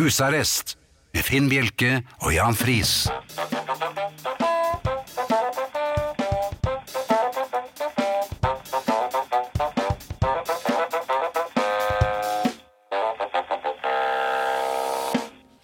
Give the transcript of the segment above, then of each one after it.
Husarrest med Finn Bjelke og Jan Friis.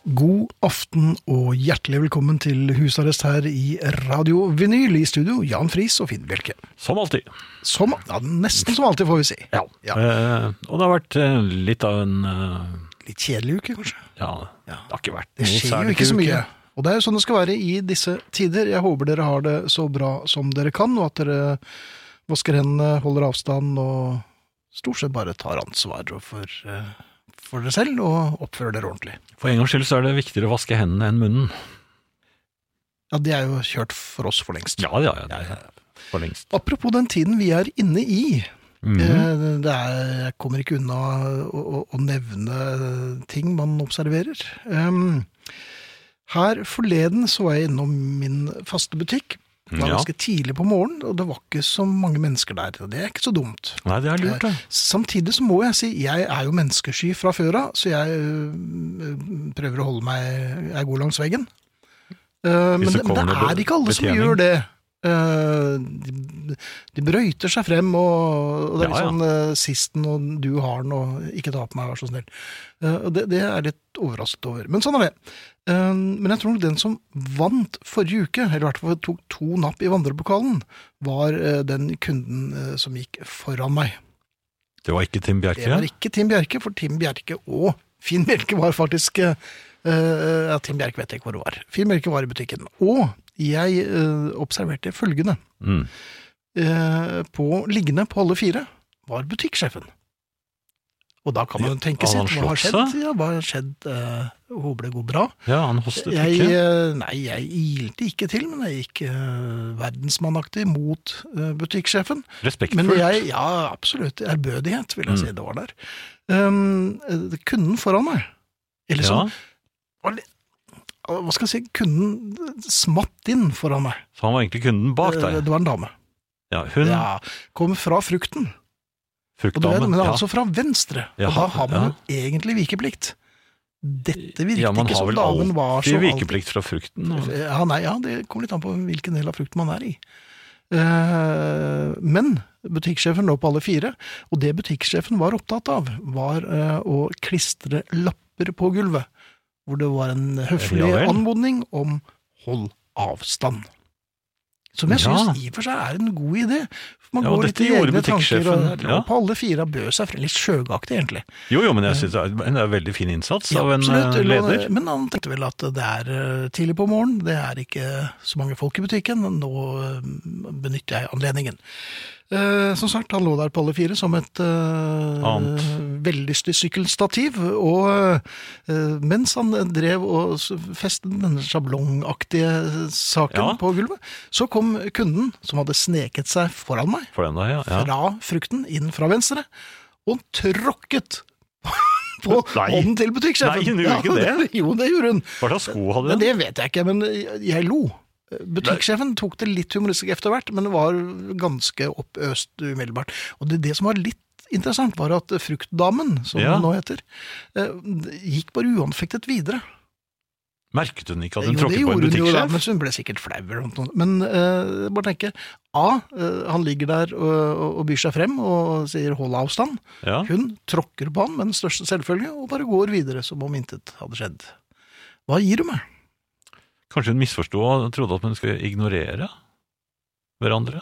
God aften og hjertelig velkommen til husarrest her i Radio Vinyl i studio, Jan Friis og Finn Bjelke. Som alltid. Som, ja, nesten som alltid, får vi si. Ja. Eh, og det har vært eh, litt av en eh, Litt kjedelig uke, kanskje. Ja, det har ikke vært Det skjer jo ikke så uke. mye. Og det er jo sånn det skal være i disse tider. Jeg håper dere har det så bra som dere kan, og at dere vasker hendene, holder avstand og stort sett bare tar ansvar for, eh, for dere selv og oppfører dere ordentlig. For en gangs skyld så er det viktigere å vaske hendene enn munnen. Ja, det er jo kjørt for oss for lengst. Ja, ja, ja. Det er for lengst. Apropos den tiden vi er inne i, Mhm. Eh, Det er, jeg kommer ikke unna å, å, å nevne ting man observerer. Um, her forleden så var jeg innom min faste butikk. Det var ganske tidlig på morgenen, og det var ikke så mange mennesker der. og Det er ikke så dumt. Nei, det er lurt, det. Samtidig så må jeg si, jeg er jo menneskesky fra før av, så jeg øh, prøver å holde meg jeg går langs veggen. Eh, men, det det- men det er ikke alle som betjening. gjør det. Eh, de, de brøyter seg frem, og, og det er Ja, litt ja. sånn eh, sisten, og du har den, og ikke ta på meg, vær så snill. Eh, og det, det er litt overrasket over. Men sånn er det. Men jeg tror den som vant forrige uke, eller i hvert fall tok to napp i vandrepokalen, var den kunden som gikk foran meg. Det var ikke Tim Bjerke? Det var ikke Tim Bjerke, for Tim Bjerke og Finn Bjerke var faktisk Ja, Tim Bjerke vet jeg ikke hvor det var. Finn Bjerke var i butikken. Og jeg eh, observerte følgende. Mm. Eh, på liggende på alle fire var butikksjefen. Og da kan man jo tenke sitt. Hva har skjedd? Ja, hva har skjedd? Eh, håper det går bra. Ja, han hostet Jeg, ikke. eh, nei, jeg ilte ikke til, men jeg gikk eh, verdensmannaktig mot eh, butikksjefen. Men Respektfullt. jeg, ja, absolutt. Ærbødighet, vil jeg Mm. si det var der. Um, eh, kunden foran meg, eller ja, sånn, var litt- hva skal jeg si, kunden smatt inn foran meg. så han var egentlig kunden bak Eh, deg. Det var en dame. Ja, hun, Ja, kom fra frukten, Fruktdamen, ja. vet, men ja. altså fra venstre. Ja, og da har man jo egentlig vikeplikt. Dette virket ja, ikke som damen var så alltid vikeplikt fra frukten. Og... Ja, nei, ja, det kommer litt an på hvilken del av frukten man er i. Eh, men butikksjefen lå på alle fire, og det butikksjefen var opptatt av, var eh, å klistre lapper på gulvet, hvor det var en høflig Ja anmodning om hold avstand. Som jeg Ja. syns i og for seg er en god idé. Man Ja, går litt i egne tanker, og ja. på alle fire bød seg frem. Litt sjøgaktig, egentlig. Jo, jo, men jeg synes det er en veldig fin innsats Ja, av en absolutt. eh, leder. Men han tenkte vel at det er eh, tidlig på morgenen, det er ikke så mange folk i butikken, nå eh, benytter jeg anledningen. Eh, som sagt, han lå der på alle fire som et uh, Annet. vellystig sykkelstativ, og eh, mens han drev og festet denne sjablongaktige saken Ja. på gulvet, så kom kunden som hadde sneket seg foran meg, For deg, ja. ja. fra frukten inn fra venstre, og tråkket på Nei. hånden til butikksjefen. Nei, hun gjorde ikke det. Jo, det gjorde hun. Hva slags sko hadde Men det vet jeg ikke, men jeg lo. Butikksjefen tok det litt humoristisk etter hvert, men det var ganske oppøst umiddelbart. Og det, det som var litt interessant, var at fruktdamen, som Ja. hun nå heter, eh, gikk bare uanfektet videre. Merket hun ikke at hun Jo, tråkket på en butikksjef? Jo, det gjorde hun jo hun ble sikkert flau eller noe. Men uh, bare tenke, A, Uh, han ligger der og, og byr seg frem og sier hold avstand. Ja. Hun tråkker på han med den største selvfølge og bare går videre som om intet hadde skjedd. Hva gir du meg? Kanskje hun misforsto og trodde at man skulle ignorere hverandre?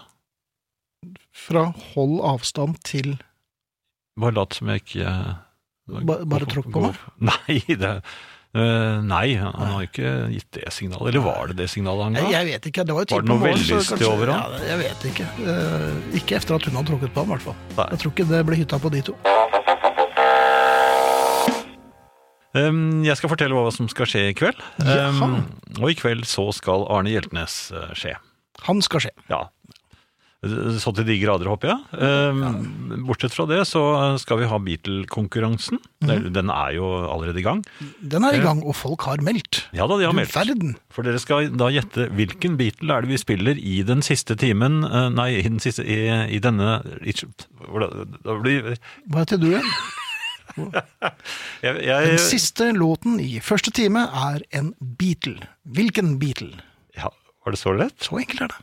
Fra hold avstand til Bare lat som jeg ikke Bare, bare tråkk på meg? Nei, det, Uh, nei, han har ikke gitt det signalet. Eller var det det signalet han ga? jeg, vet ikke, det var Var det noe vellyst over over Ja, jeg vet ikke. Uh, ikke etter at hun hadde tråkket på ham, i hvert fall. Jeg tror ikke det ble hytta på de to. Um, jeg skal fortelle hva som skal skje i kveld. Jaha. Um, og i kveld så skal Arne Hjeltnes uh, skje. Han skal skje. Ja. Så til de grader, håper jeg. Ja. Bortsett fra det så skal vi ha Beatle-konkurransen. Mm. Den- er jo allerede i gang. Den er i gang, og folk har meldt. Ja da, de har meldt. verden. For dere skal da gjette hvilken Beatle er det vi spiller i den siste timen eh, Nei, i, den siste, i, i denne i, Da blir Hva heter du igjen? Jeg, Den siste låten i første time er en Beatle. Hvilken Beatle? ja, var det så lett? Så enkelt er det.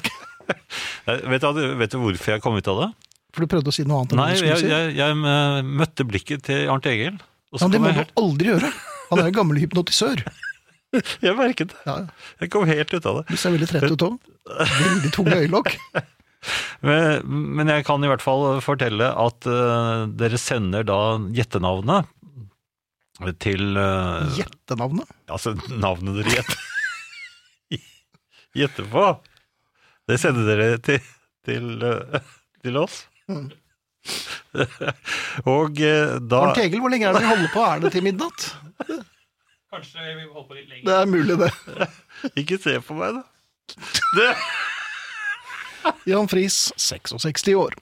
Vet du, vet du hvorfor jeg kom ut av det? For du prøvde å si noe annet enn Nei, det du skulle jeg, si. jeg, jeg eh, møtte blikket til Arnt Egil. Ja, det må jeg, du helt, aldri gjøre. Han er jo gammel hypnotisør. jeg merket det. Ja, Jeg kom helt ut av det. Du ser veldig trett ut òg. Veldig tunge øyelokk. Men, men jeg kan i hvert fall fortelle at eh, dere sender da gjettenavnet til eh, Gjettenavnet. Altså navnet dere gjetter Gjette på. Det sender dere til, til, eh, til oss. Mm. Og da Arnt Egil, hvor lenge er det vi holder på? Er det til midnatt? Kanskje vi holder på litt lenger. Det er mulig, det. Ikke se på meg, da. Det. Jan Friis, 66 år.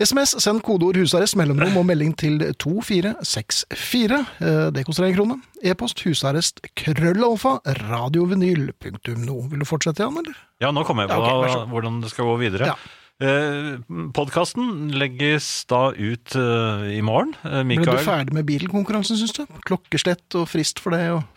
SMS, send kodeord 'husarrest', mellomrom og melding til 2464. Eh, Det koster én krone. E-post husarrest krøllalfa radiovinyl.no. Vil du fortsette, Jan, eller? Ja, nå kommer jeg på Ja, ok, vær så god. hvordan det skal gå videre. Ja. Eh, Podkasten legges da ut eh, i morgen. Eh, Ble du ferdig med bilkonkurransen, syns du? Klokkeslett og frist for det og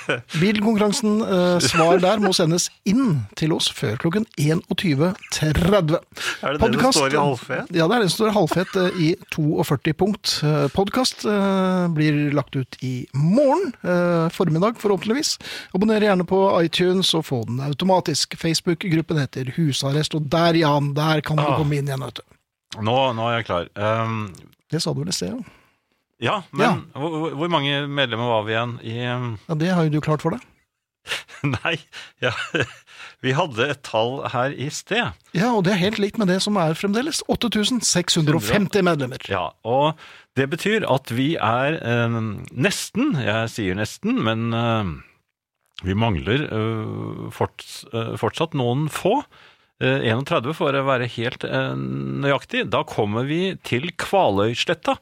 Bilkonkurransen, eh, svar der må sendes inn til oss før klokken 21.30. Er det det det som står i halvfet? Ja, det er det som står halvfett eh, i 42 punkt. Eh, Podcast eh, blir lagt ut i morgen eh, formiddag, forhåpentligvis. Abonner gjerne på iTunes og få den automatisk. Facebook-gruppen heter Husarrest, og der, Jan, der kan du Ah. komme inn igjen, vet du. Nå, nå er jeg klar. Um, Det sa du vel i sted, ja. Ja, men Hvor, hvor- hvor mange medlemmer var vi igjen i um, ja. Det har jo du klart for deg. Nei, ja, vi hadde et tall her i sted. Ja, og det er helt likt med det som er fremdeles. 8650 medlemmer. Ja, og det betyr at vi er eh, nesten, jeg sier nesten, men eh, vi mangler eh, forts, eh, fortsatt noen få. Eh, 31 for å være helt eh, nøyaktig. Da kommer vi til Kvaløysletta.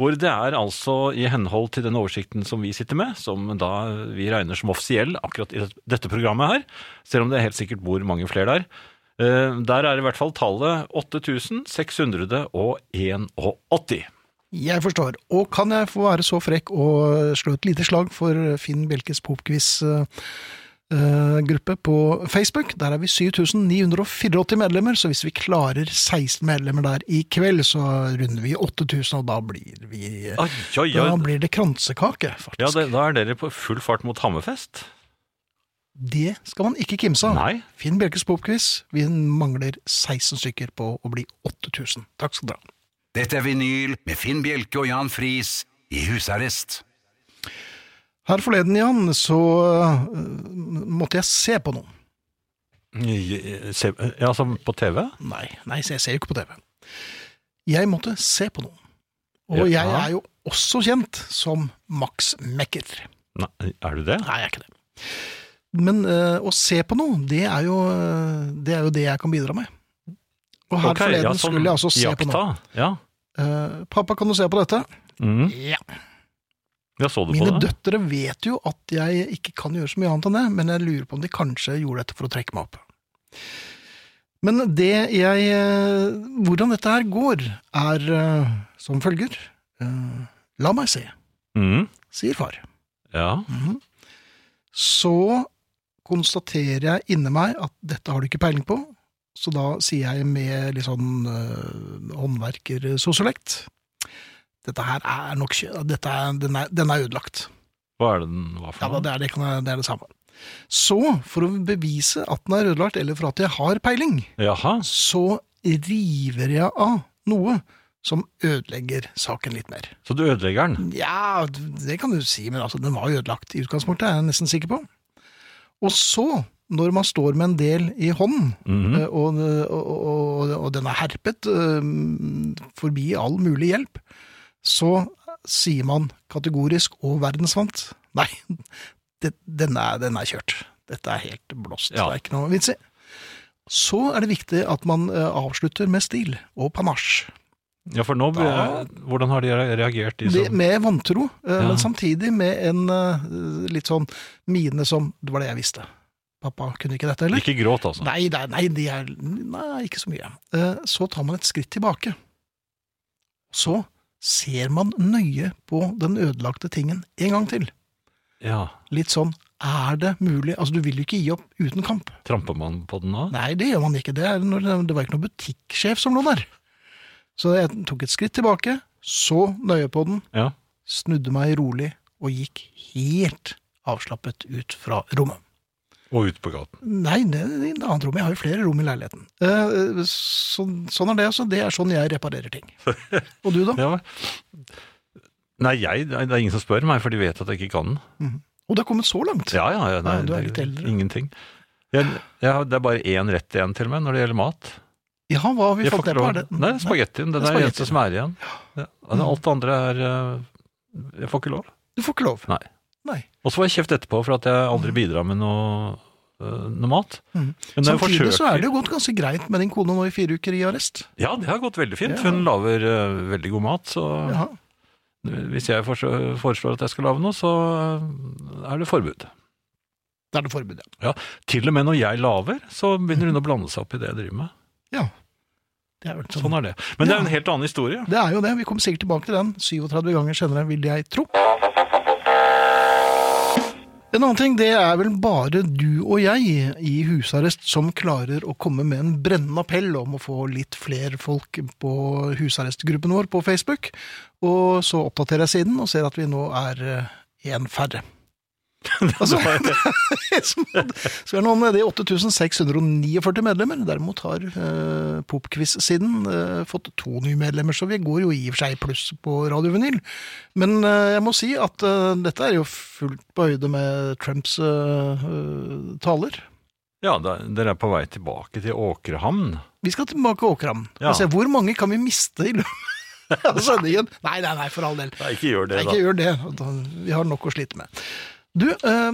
Hvor det er altså i henhold til den oversikten som vi sitter med, som da vi regner som offisiell akkurat i dette programmet her, selv om det helt sikkert bor mange flere der. Eh, Der er i hvert fall tallet 8681. Jeg forstår. Og kan jeg få være så frekk å slå et lite slag for Finn Bjelkes popquiz-gruppe på Facebook? Der er vi 7984 medlemmer, så hvis vi klarer 16 medlemmer der i kveld, så runder vi 8000, og da blir vi ai, ai, ai. Da blir det kransekake, Ja, faktisk. det, da er dere på full fart mot Hammerfest. Det skal man ikke kimse av. Nei. Finn Bjelkes popquiz, vi mangler 16 stykker på å bli 8000. Takk skal dere ha. Dette er vinyl med Finn Bjelke og Jan Friis i husarrest. Her forleden, Jan, så øh, måtte jeg se på noe. Se, ja, som på TV? Nei, nei, jeg ser jo ikke på TV. Jeg måtte se på noe. Og Ja. jeg er jo også kjent som Max Mekker. Nei, er du det? Nei, jeg er ikke det. Men øh, å se på noe, det er, jo, øh, det er jo det jeg kan bidra med. Og her okay, forleden ja, sånn skulle jeg altså se på noe. Ja. Uh, pappa, kan du se på dette? Mm. Ja. Mine det? døtre vet jo at jeg ikke kan gjøre så mye annet enn det, men jeg lurer på om de kanskje gjorde dette for å trekke meg opp. Men det jeg eh, Hvordan dette her går, er eh, som følger. Eh, La meg se, Mm. sier far. Ja. Mm. Så konstaterer jeg inni meg at dette har du ikke peiling på, så da sier jeg med litt sånn håndverkersosiolekt Dette her er nok dette er, den, er, den er ødelagt. Hva er det den var for noe? Ja, det, er, det, det er det samme. Så, for å bevise at den er ødelagt, eller for at jeg har peiling, Jaha. så river jeg av noe som ødelegger saken litt mer. Så du ødelegger den? Ja, det kan du si, men altså, den var ødelagt i utgangspunktet, er jeg nesten sikker på. Og så, når man står med en del i hånden, mm -hmm. og, og, og, og den er herpet eh, forbi all mulig hjelp, så sier man kategorisk og verdensvant Nei, det, den, er, den er kjørt. Dette er helt blåst. Ja. Det er ikke noe vits i. Så er det viktig at man eh, avslutter med stil og panasje. Ja, for nå Da- Hvordan har de reagert, de som med vantro, eh, Ja. men samtidig med en eh, litt sånn mine som Det var det jeg visste. Pappa kunne ikke dette, eller? Ikke gråt, altså. Nei, nei, nei, de er, nei, ikke så mye. Så tar man et skritt tilbake. Så ser man nøye på den ødelagte tingen en gang til. Ja. Litt sånn, er det mulig? Altså, du vil jo ikke gi opp uten kamp. Tramper man på den da? Nei, det gjør man ikke. Det, er når, det var ikke noen butikksjef som lå der. Så jeg tok et skritt tilbake, så nøye på den, Ja. snudde meg rolig og gikk helt avslappet ut fra rommet. Og ut på gaten. Nei, det er et annet rom. Jeg har jo flere rom i leiligheten. Eh, så, sånn er det. Så det er sånn jeg reparerer ting. Og du, da? Ja. Nei, jeg, det er ingen som spør meg, for de vet at jeg ikke kan den. Og det har kommet så langt. Ja, ja, ja nei, du er litt eldre. Ingenting. Jeg, jeg, har- det er bare én rett igjen til meg når det gjelder mat. Ja, hva har vi Jeg fått det på? Er det- Nei, spagettien. Den er den eneste som er igjen. Ja. Alt det andre er eh, Jeg får ikke lov. Du får ikke lov. Nei. Nei. Og så får jeg kjeft etterpå for at jeg aldri bidrar med noe, eh, noe mat. Mm. Samtidig så er det jo gått ganske greit med din kone nå i fire uker i arrest. Ja, det har gått veldig fint. Ja. Hun lager eh, veldig god mat, så Ja. hvis jeg foreslår at jeg skal lage noe, så eh, er det forbud. Da er det forbud, ja. Til og med når jeg lager, så begynner hun å blande seg opp i det jeg driver med. ja. Det er vel sånn. Sånn er det. Men det er jo en helt annen historie. Det er jo det. Vi kommer sikkert tilbake til den 37 ganger senere, vil jeg tro. En annen ting, det er vel bare du og jeg i husarrest som klarer å komme med en brennende appell om å få litt flere folk på husarrestgruppen vår på Facebook. Og så oppdaterer jeg siden og ser at vi nå er én færre. Altså, er nå nede i 8649 medlemmer. Derimot har uh, Popquiz-siden eh, fått to nye medlemmer, så vi går jo i og for seg pluss på Radio Vinyl. Men eh, jeg må si at eh, dette er jo fullt på høyde med Trumps eh, eh, taler. Ja, dere er på vei tilbake til Åkrehamn. Vi skal tilbake til Åkrehamn. Ja. Altså, hvor mange kan vi miste i løpet av sendingen? Nei, nei, nei, for all del. Nei, ikke gjør det, Nei, da. gjør det. Vi har nok å slite med. Du, eh,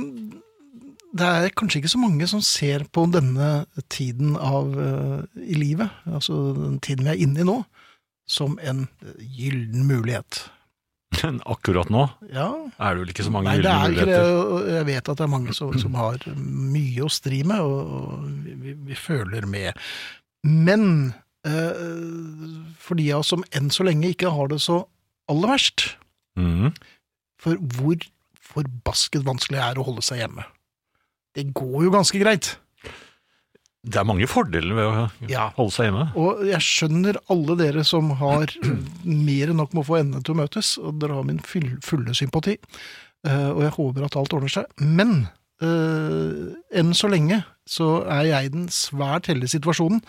det er kanskje ikke så mange som ser på denne tiden av eh, i livet, altså den tiden vi er inne i nå, som en eh, gyllen mulighet. Men akkurat nå Ja, er det vel ikke så mange Nei, det er ikke muligheter. Det. Jeg vet at det er mange som, som har mye å stri med, og, og vi, vi føler med. Men eh, for de av oss som enn så lenge ikke har det så aller verst, mm. for hvor forbasket vanskelig det er å holde seg hjemme. Det går jo ganske greit. Det er mange fordeler ved å Ja. holde seg hjemme. Og jeg skjønner alle dere som har mer enn nok med å få endene til å møtes, og dere har min fulle sympati. Eh, og jeg håper at alt ordner seg. Men øh, enn så lenge så er jeg i den svært heldige situasjonen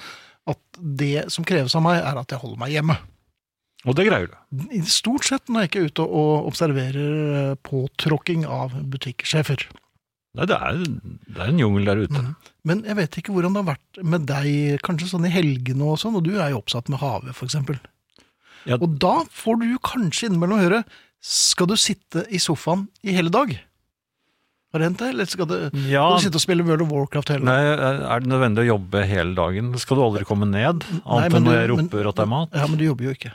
at det som kreves av meg, er at jeg holder meg hjemme. Og det greier du. Stort sett når jeg ikke er ute og observerer eh, påtråkking av butikksjefer. Nei, det er, det er en jungel der ute. Mm. Men jeg vet ikke hvordan det har vært med deg, kanskje sånn i helgene og sånn, og du er jo oppsatt med havet, eksempel. Ja. Og da får du kanskje innimellom høre, skal du sitte i sofaen i hele dag? Har det hendt det, eller skal du, Ja, skal du sitte og spille World of Warcraft hele nei, dagen? er det nødvendig å jobbe hele dagen? Skal du aldri komme ned? Annet enn når jeg roper at det er mat? Ja, men du jobber jo ikke.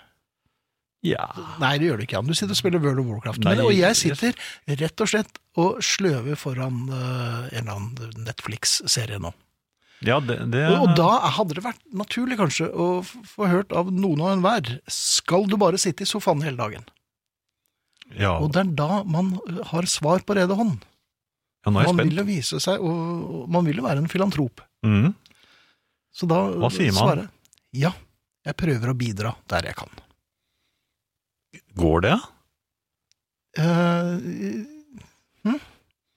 Ja. Nei, det gjør du ikke, Du sitter og spiller World of Warcraft. Nei, Men, og jeg sitter rett og slett og sløver foran eh, en eller annen Netflix-serie nå. Ja, det, det Og, og da hadde det vært naturlig kanskje å få hørt av noen og enhver skal du bare sitte i sofaen hele dagen? ja. Og det er da man har svar på rede hånd. ja, nå er jeg Man vil jo vise seg, og og man vil jo være en filantrop. Mm. Så da Hva sier man? svarer ja, jeg prøver å bidra der jeg kan. Går det? Uh, hm?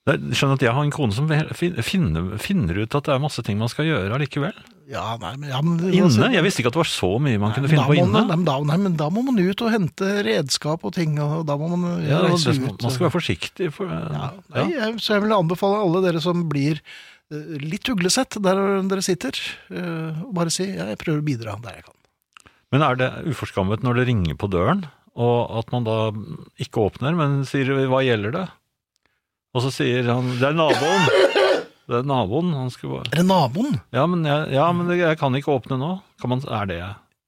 er- Skjønner at jeg har en kone som finner, finner ut at det er masse ting man skal gjøre allikevel. ja, nei, men, ja, men Inne? Jeg visste ikke at det var så mye man kunne finne på inne. Man, nei, men da, nei, men da må man ut og hente redskap og ting, og da må man Ja, reise ut. man skal være forsiktig. For, Ja, nei, jeg, så jeg vil anbefale alle dere som blir eh, litt uglesett der dere sitter, eh, og bare si jeg prøver å bidra der jeg kan. Men er det uforskammet når det ringer på døren, og at man da ikke åpner, men sier 'hva gjelder det'? Og så sier han 'det er naboen'. Det er naboen. Han skulle bare Er det naboen? Ja, men jeg, ja, men jeg kan ikke åpne nå. Kan man, er det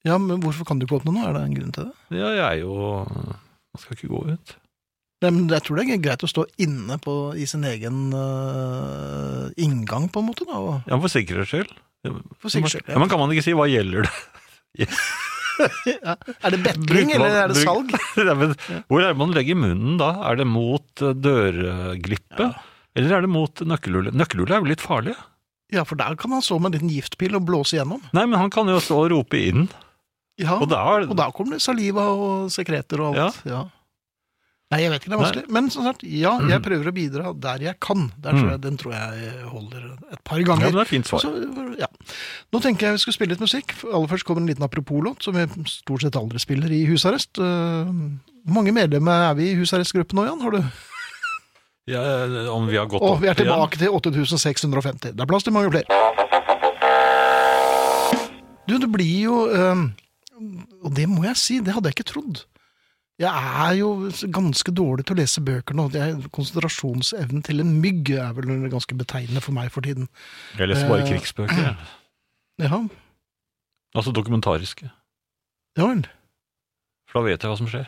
Ja, men hvorfor kan du ikke åpne nå? Er det en grunn til det? Ja, jeg er jo Man skal ikke gå ut. Nei, men jeg tror det er greit å stå inne på, i sin egen uh, inngang, på en måte. da, og, Ja, for sikkerhets skyld. For sikkerhets skyld, ja. Ja, men kan man ikke si hva gjelder det? ja. Er det betling, man- eller er det salg? ja, men, hvor er det man legger munnen da? Er det mot dørglippet? dørglippe? Eller er det mot nøkkelhullet? Nøkkelhullet er jo litt farlig. Ja, for der kan han stå med en liten giftpil og blåse igjennom. Nei, men han kan jo stå og rope inn. Ja, Og da og da kommer det saliva og sekreter og alt. Ja. Nei, jeg vet ikke, det er vanskelig. Men som sagt, ja, jeg prøver å bidra der jeg kan. Der tror jeg, den tror jeg holder et par Ja, ganger. men det er fint svar. så, ja. Nå tenker jeg vi skal spille litt musikk. Aller først kommer en liten apropos-låt, som vi stort sett aldri spiller i husarrest. Eh, Hvor mange medlemmer er vi i husarrestgruppen nå, Jan? Har du? Ja, om vi har gått Og opp vi er igjen? tilbake til 8650. Det er plass til mange flere. Du, det blir jo eh, Og det må jeg si, det hadde jeg ikke trodd. Jeg er jo ganske dårlig til å lese bøker nå. Konsentrasjonsevnen til en mygg er vel ganske betegnende for meg for tiden. Jeg leser bare Eh, krigsbøker. jeg. Ja, Altså dokumentariske. ja vel. For da vet jeg hva som skjer.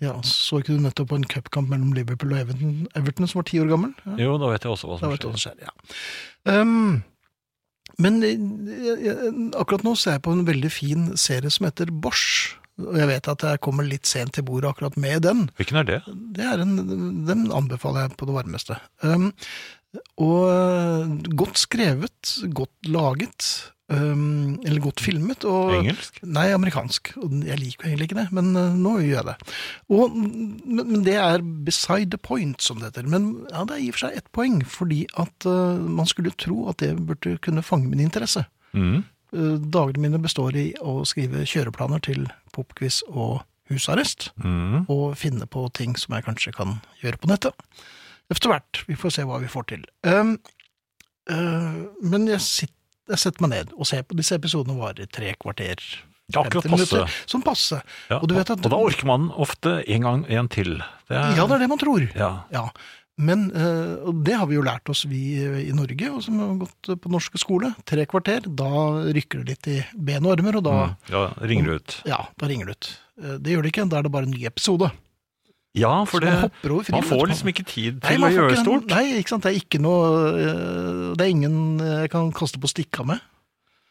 Ja, Så ikke du nettopp på en cupkamp mellom Liverpool og Everton, Everton som var ti år gammel? Ja. Jo, da vet jeg også hva som du hva skjer. som skjer, ja. Um, men eh, jeg- jeg- akkurat nå ser jeg på en veldig fin serie som heter Bosch. Og jeg vet at jeg kommer litt sent til bordet akkurat med den. Hvilken er det? Det er en, den anbefaler jeg på det varmeste. Um, og eh, godt skrevet, godt laget, um, eller godt filmet. Og, Engelsk? Nei, amerikansk. Jeg liker egentlig ikke det, men uh, nå gjør jeg det. Og, men, men det er beside the point, som det heter. Men ja, det er i og for seg ett poeng, fordi at uh, man skulle tro at det burde kunne fange min interesse. Mm. Eh, dagene mine består i å skrive kjøreplaner til popquiz og husarrest, Mm. og finne på ting som jeg kanskje kan gjøre på nettet. Etter hvert. Vi får se hva vi får til. Um, uh, men jeg, sitter, jeg setter meg ned og ser på disse episodene varer tre kvarter. Ja, akkurat passe. minutter, som passe. Ja, Og du vet at- og da orker man ofte en gang en til. Det er, Ja, det er det man tror. Ja. Ja, men eh, og det har vi jo lært oss vi eh, i Norge, og som har gått på norske skole. Tre kvarter, da rykker det litt i ben og armer, og da, Mm. ja, ringer det ut. ja, da ringer det ut. Eh, Det gjør det ikke, da er det bare en ny episode. Ja, for det, man fri, man får liksom ikke tid Nei, til å gjøre ikke- stort. Nei, ikke sant, det er ikke noe Det er ingen jeg kan kaste på stikka med.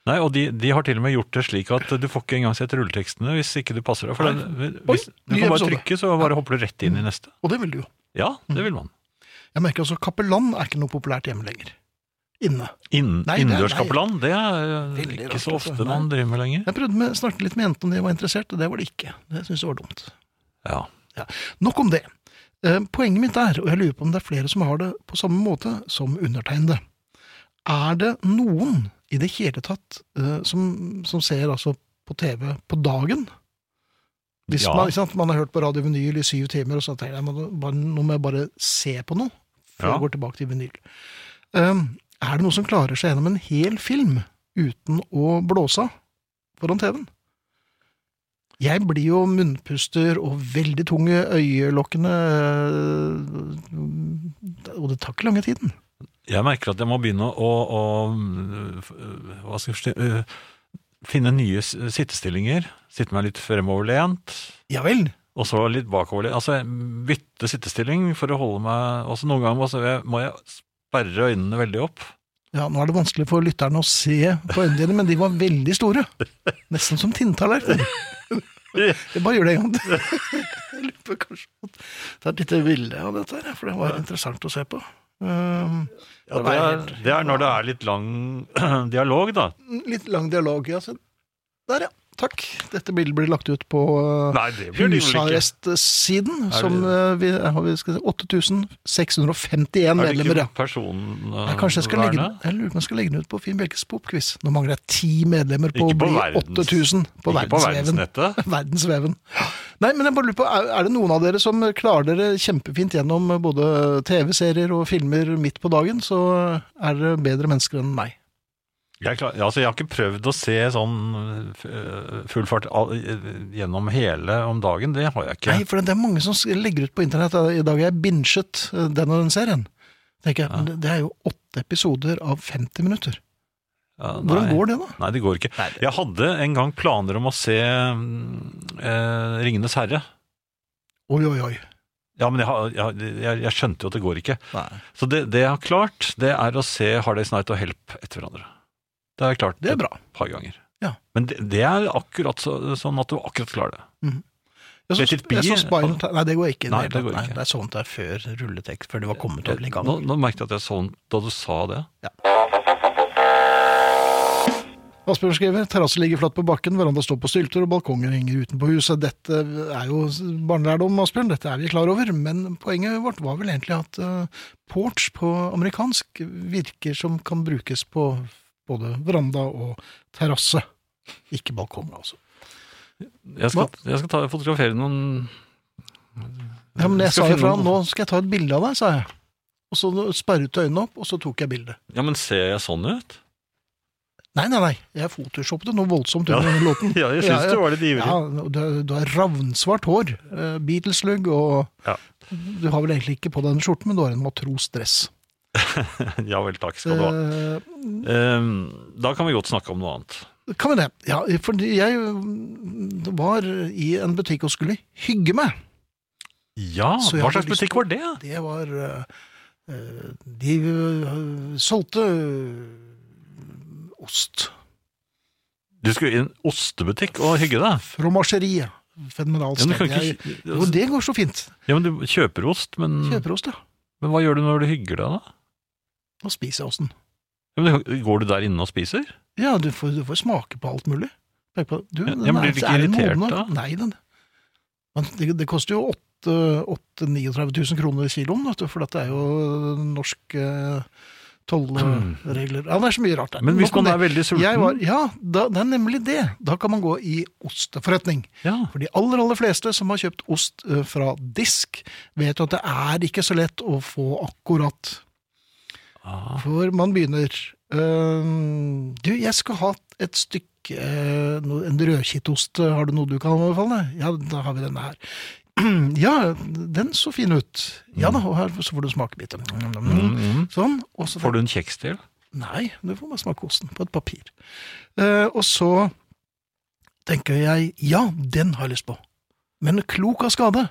Nei, og de, de har til og med gjort det slik at du får ikke engang sett rulletekstene hvis ikke du passer deg. For den, hvis, du kan bare trykke, så bare hopper du rett inn i neste. Og det vil du jo. Ja, det vil man. Jeg merker altså Kapellan er ikke noe populært hjemme lenger. Inne. In, Innendørskapellan, det er eh, Veldig ikke så altså. ofte man driver med lenger. Jeg prøvde med, snakket litt med jentene om de var interessert, og det var de ikke. Det syntes jeg var dumt. Ja. Nok om det. Eh, Poenget mitt er, og jeg lurer på om det er flere som har det på samme måte som undertegnede, er det noen i det hele tatt eh, som, som ser altså på TV på dagen? Hvis Ja. man, sant, man har hørt på Radio Vinyl i syv timer, og så tenker jeg nå må jeg bare se på noe før Ja. jeg går tilbake til vinyl. Um, er det noe som klarer seg gjennom en hel film uten å blåse av foran TV-en? Jeg blir jo munnpuster og veldig tunge øyelokkene, øh, og det tar ikke lange tiden. Jeg merker at jeg må begynne å, å hva skal jeg forstå, øh, finne nye sittestillinger. Sitte meg litt fremoverlent, Ja vel. Og så litt bakover, Altså bytte sittestilling for å holde meg Også noen ganger må jeg, må jeg sperre øynene veldig opp. Ja, nå er det vanskelig for lytterne å se på øynene dine, men de var veldig store. Nesten som tinntallerkener. Jeg bare gjør det en gang til. Det er et lite av dette her, for det var interessant å se på. Um, Ja, det, er, det er når det er litt lang dialog, da. litt lang dialog. Ja. Der, ja. Takk. Dette bildet blir lagt ut på ikke. husarrestsiden, som uh, vi har vi medlemmer. si, 8651 Er det ikke personvernet? Kanskje jeg skal legge jeg lurer på om jeg skal legge den ut på Finn Bjelkes popquiz. Nå mangler jeg ti medlemmer på på å bli 8000 på verdensveven. Verdensveven. Nei, men jeg bare lurer på, er, er det noen av dere som klarer dere kjempefint gjennom både TV-serier og filmer midt på dagen, så er dere bedre mennesker enn meg. Jeg, klar, altså, jeg har ikke prøvd å se sånn øh, full fart gjennom hele om dagen. Det har jeg ikke. Nei, for det er mange som legger ut på internett I dag har jeg binget eh, den og den serien. Tenker jeg, men det- er jo åtte episoder av 50 minutter. Ja, Hvordan går det, da? Nei, det går ikke. Jeg hadde en gang planer om å se mm, eh, Ringenes herre. Oi, oi, oi. Ja, men jeg, jeg, jeg, jeg skjønte jo at det går ikke. Nei. Så det, det jeg har klart, det er å se Hard Day's Night og Help etter hverandre. Det har jeg klart Det er bra. et par ganger. Ja. Men det, det er akkurat så, sånn at du akkurat klarer det. Jeg så, Let it be. jeg så Spinal Nei, det går ikke. Nei, Nei, det går Nei, ikke. det er sånt der før rulletekst, før det var kommet over i gang. Nå, nå merket jeg at jeg så den da du sa det. Ja. Asbjørn skriver terrasse ligger flatt på bakken, veranda står på stylter og balkongen henger utenpå huset. Dette er jo barnelærdom, Asbjørn, dette er vi klar over, men poenget vårt var vel egentlig at uh, porch på amerikansk virker som kan brukes på både veranda og terrasse. Ikke balkong, altså. Jeg skal, jeg skal ta, fotografere noen Ja, men jeg sa jo fra, nå skal jeg ta et bilde av deg, sa jeg. Og så sperret øynene opp, og så tok jeg bildet. Ja, men ser jeg sånn ut? Nei, nei, nei, jeg photoshoppet noe voldsomt under denne låten. Ja, jeg syns Ja, ja. du var litt ivrig. Ja, du, du har ravnsvart hår, eh, Beatles-lugg, og Ja. du har vel egentlig ikke på deg en skjorte, men du har en matrosdress. Ja vel, takk skal du ha. Eh, Ehm, da kan vi godt snakke om noe annet. kan vi det? Ja, for jeg var i en butikk og skulle hygge meg. Ja, hva slags butikk var det? Det var eh, De eh, solgte eh, ost. Du skulle i en ostebutikk og hygge deg? Fromasjeriet. Fenomenalt Ja, sted. ikke, Jo, det går så fint. ja, men du kjøper ost, men, Kjøper ost, ja. men hva gjør du når du hygger deg, da? Og spiser osten. Ja, men, går du der inne og spiser? Ja, du får, du får smake på alt mulig. På, du, Ja, men blir du ikke er irritert da? Nei, den, men det, det koster jo 8-39 000 kroner kiloen, for dette er jo norske tollregler. Ja, det er så mye rart der. Men hvis man er veldig sulten var, ja, da, det er nemlig det. Da kan man gå i osteforretning. ja. For de aller, aller fleste som har kjøpt ost eh, fra disk, vet jo at det er ikke så lett å få akkurat. Ah, For man begynner uh, Du, jeg skal ha et stykke uh, En rødkittost, har du noe du kan anbefale? Ja, da har vi denne her. Ja, den så fin ut. Ja da, og her så får du smakebiten. mm, mm. Sånn. Og så Får du en kjeks til? Nei, du får bare smake osten på et papir. Uh, og så tenker jeg, ja, den har jeg lyst på. Men klok av skade,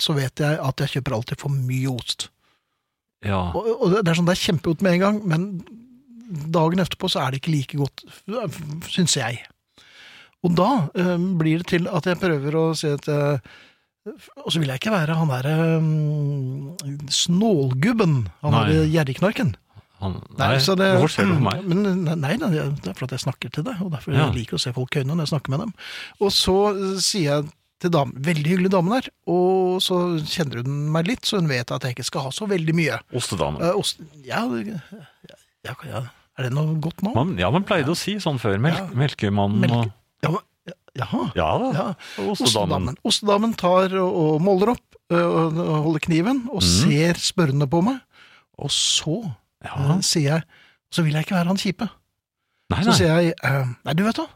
så vet jeg at jeg kjøper alltid for mye ost. Ja. Og, og det er sånn, det er kjempegodt med en gang, men dagen etterpå så er det ikke like godt, syns jeg. Og da eh, blir det til at jeg prøver å si at eh, Og så vil jeg ikke være han derre um, snålgubben, han derre gjerrigknarken. Han, nei, nei det- hvorfor ser du på meg? Men, nei, nei, det er fordi jeg snakker til deg, og derfor Ja. jeg liker å se folk i øynene når jeg snakker med dem. Og så eh, sier jeg til damen, veldig hyggelig dame der, og så kjenner hun meg litt, så hun vet at jeg ikke skal ha så veldig mye. Ostedamen. Uh, ost, ja, ja, ja, er det noe godt nå? Man, ja, man pleide å si sånn før. Melk, Ja. Melkemannen Melke- og Ja, jaha. Ja da. Ja. Ostedamen. Ostedamen. Tar og, og måler opp, eh, og holder kniven, og mm. ser spørrende på meg. Og så Ja. eh, sier jeg, så vil jeg ikke være han kjipe. Nei, Så sier jeg, nei du vet da,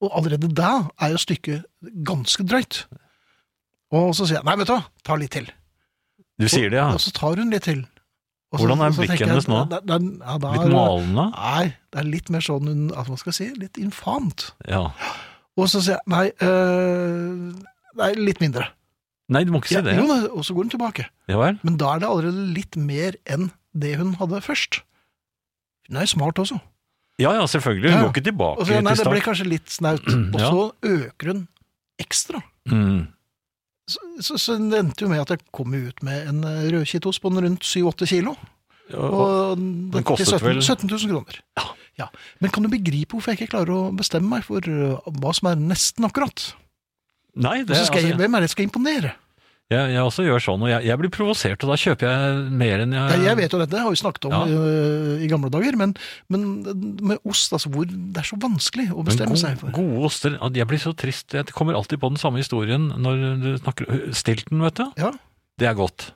og allerede da er jo stykket ganske drøyt. Og så sier jeg, nei vet du hva, ta litt til. Du sier det, ja. Og så tar hun litt til. Og Hvordan er blikket hennes nå? da- da- ja, da Litt malende? Nei, det er litt mer sånn, hun- at hva skal si, litt infant. Ja. Og så sier jeg, nei, øh, nei, litt mindre. Nei, du må ikke si Ja, det. jo, og så går hun tilbake. Ja vel? Men da er det allerede litt mer enn det hun hadde først. Hun er smart også. Ja ja, selvfølgelig. Hun Ja. går ikke tilbake så, nei, til det ble kanskje litt snaut. Og Ja. så øker hun ekstra. Mm. Så, så, så det endte jo med at jeg kom ut med en eh, rødkittost på en rundt 7-8 kilo. Ja, og- Og den den kostet 17, vel- 17 000 kroner. Ja. Men kan du begripe hvorfor jeg ikke klarer å bestemme meg for øh, hva som er nesten akkurat? Nei, det, skal altså, jeg, hvem er det jeg skal imponere? Jeg, jeg også gjør sånn, og jeg, jeg blir provosert, og da kjøper jeg mer enn jeg Ja, jeg vet jo dette, jeg har jo snakket om Ja. i, i gamle dager, men, men med ost, altså, hvor det er så vanskelig å bestemme gode, seg for. gode oster Jeg blir så trist. Jeg kommer alltid på den samme historien når du snakker Stilton, vet du. Ja. Det er godt.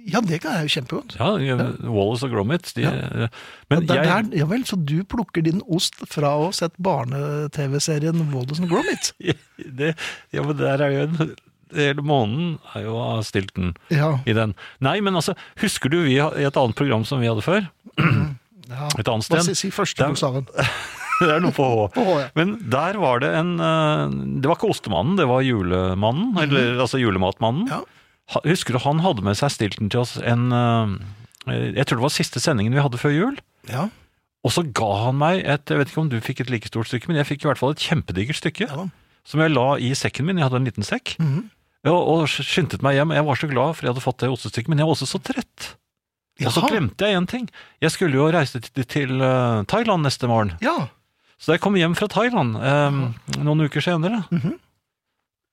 Ja, det kan jeg jo kjempegodt. Ja, Wallace og Gromit. De, Men Ja, jeg, der, ja vel, så du plukker din ost fra å ha sett barne-TV-serien Wallace og Gromit? det, ja, men der er jo en Hele måneden er jo av Stilton Ja. i den. Nei, men altså, husker du vi i et annet program som vi hadde før? ja. Et annet sted? si, si første bokstaven? det er noe på H. På H, ja. Men der var det en eh, Det var ikke ostemannen, det var julemannen. Eller altså julematmannen. Ja. Husker du han hadde med seg stilten til oss en eh, Jeg tror det var siste sendingen vi hadde før jul. Ja, Og så ga han meg et Jeg vet ikke om du fikk et like stort stykke, men jeg fikk i hvert fall et kjempedigert stykke. ja. Som jeg la i sekken min. Jeg hadde en liten sekk. Mm Ja, og skyndte meg hjem. Jeg var så glad for jeg hadde fått det ostestykket, men jeg var også så trett. Og så glemte jeg en ting. Jeg skulle jo reise til, til uh, Thailand neste morgen. Ja, Så da jeg kom hjem fra Thailand um, noen uker senere,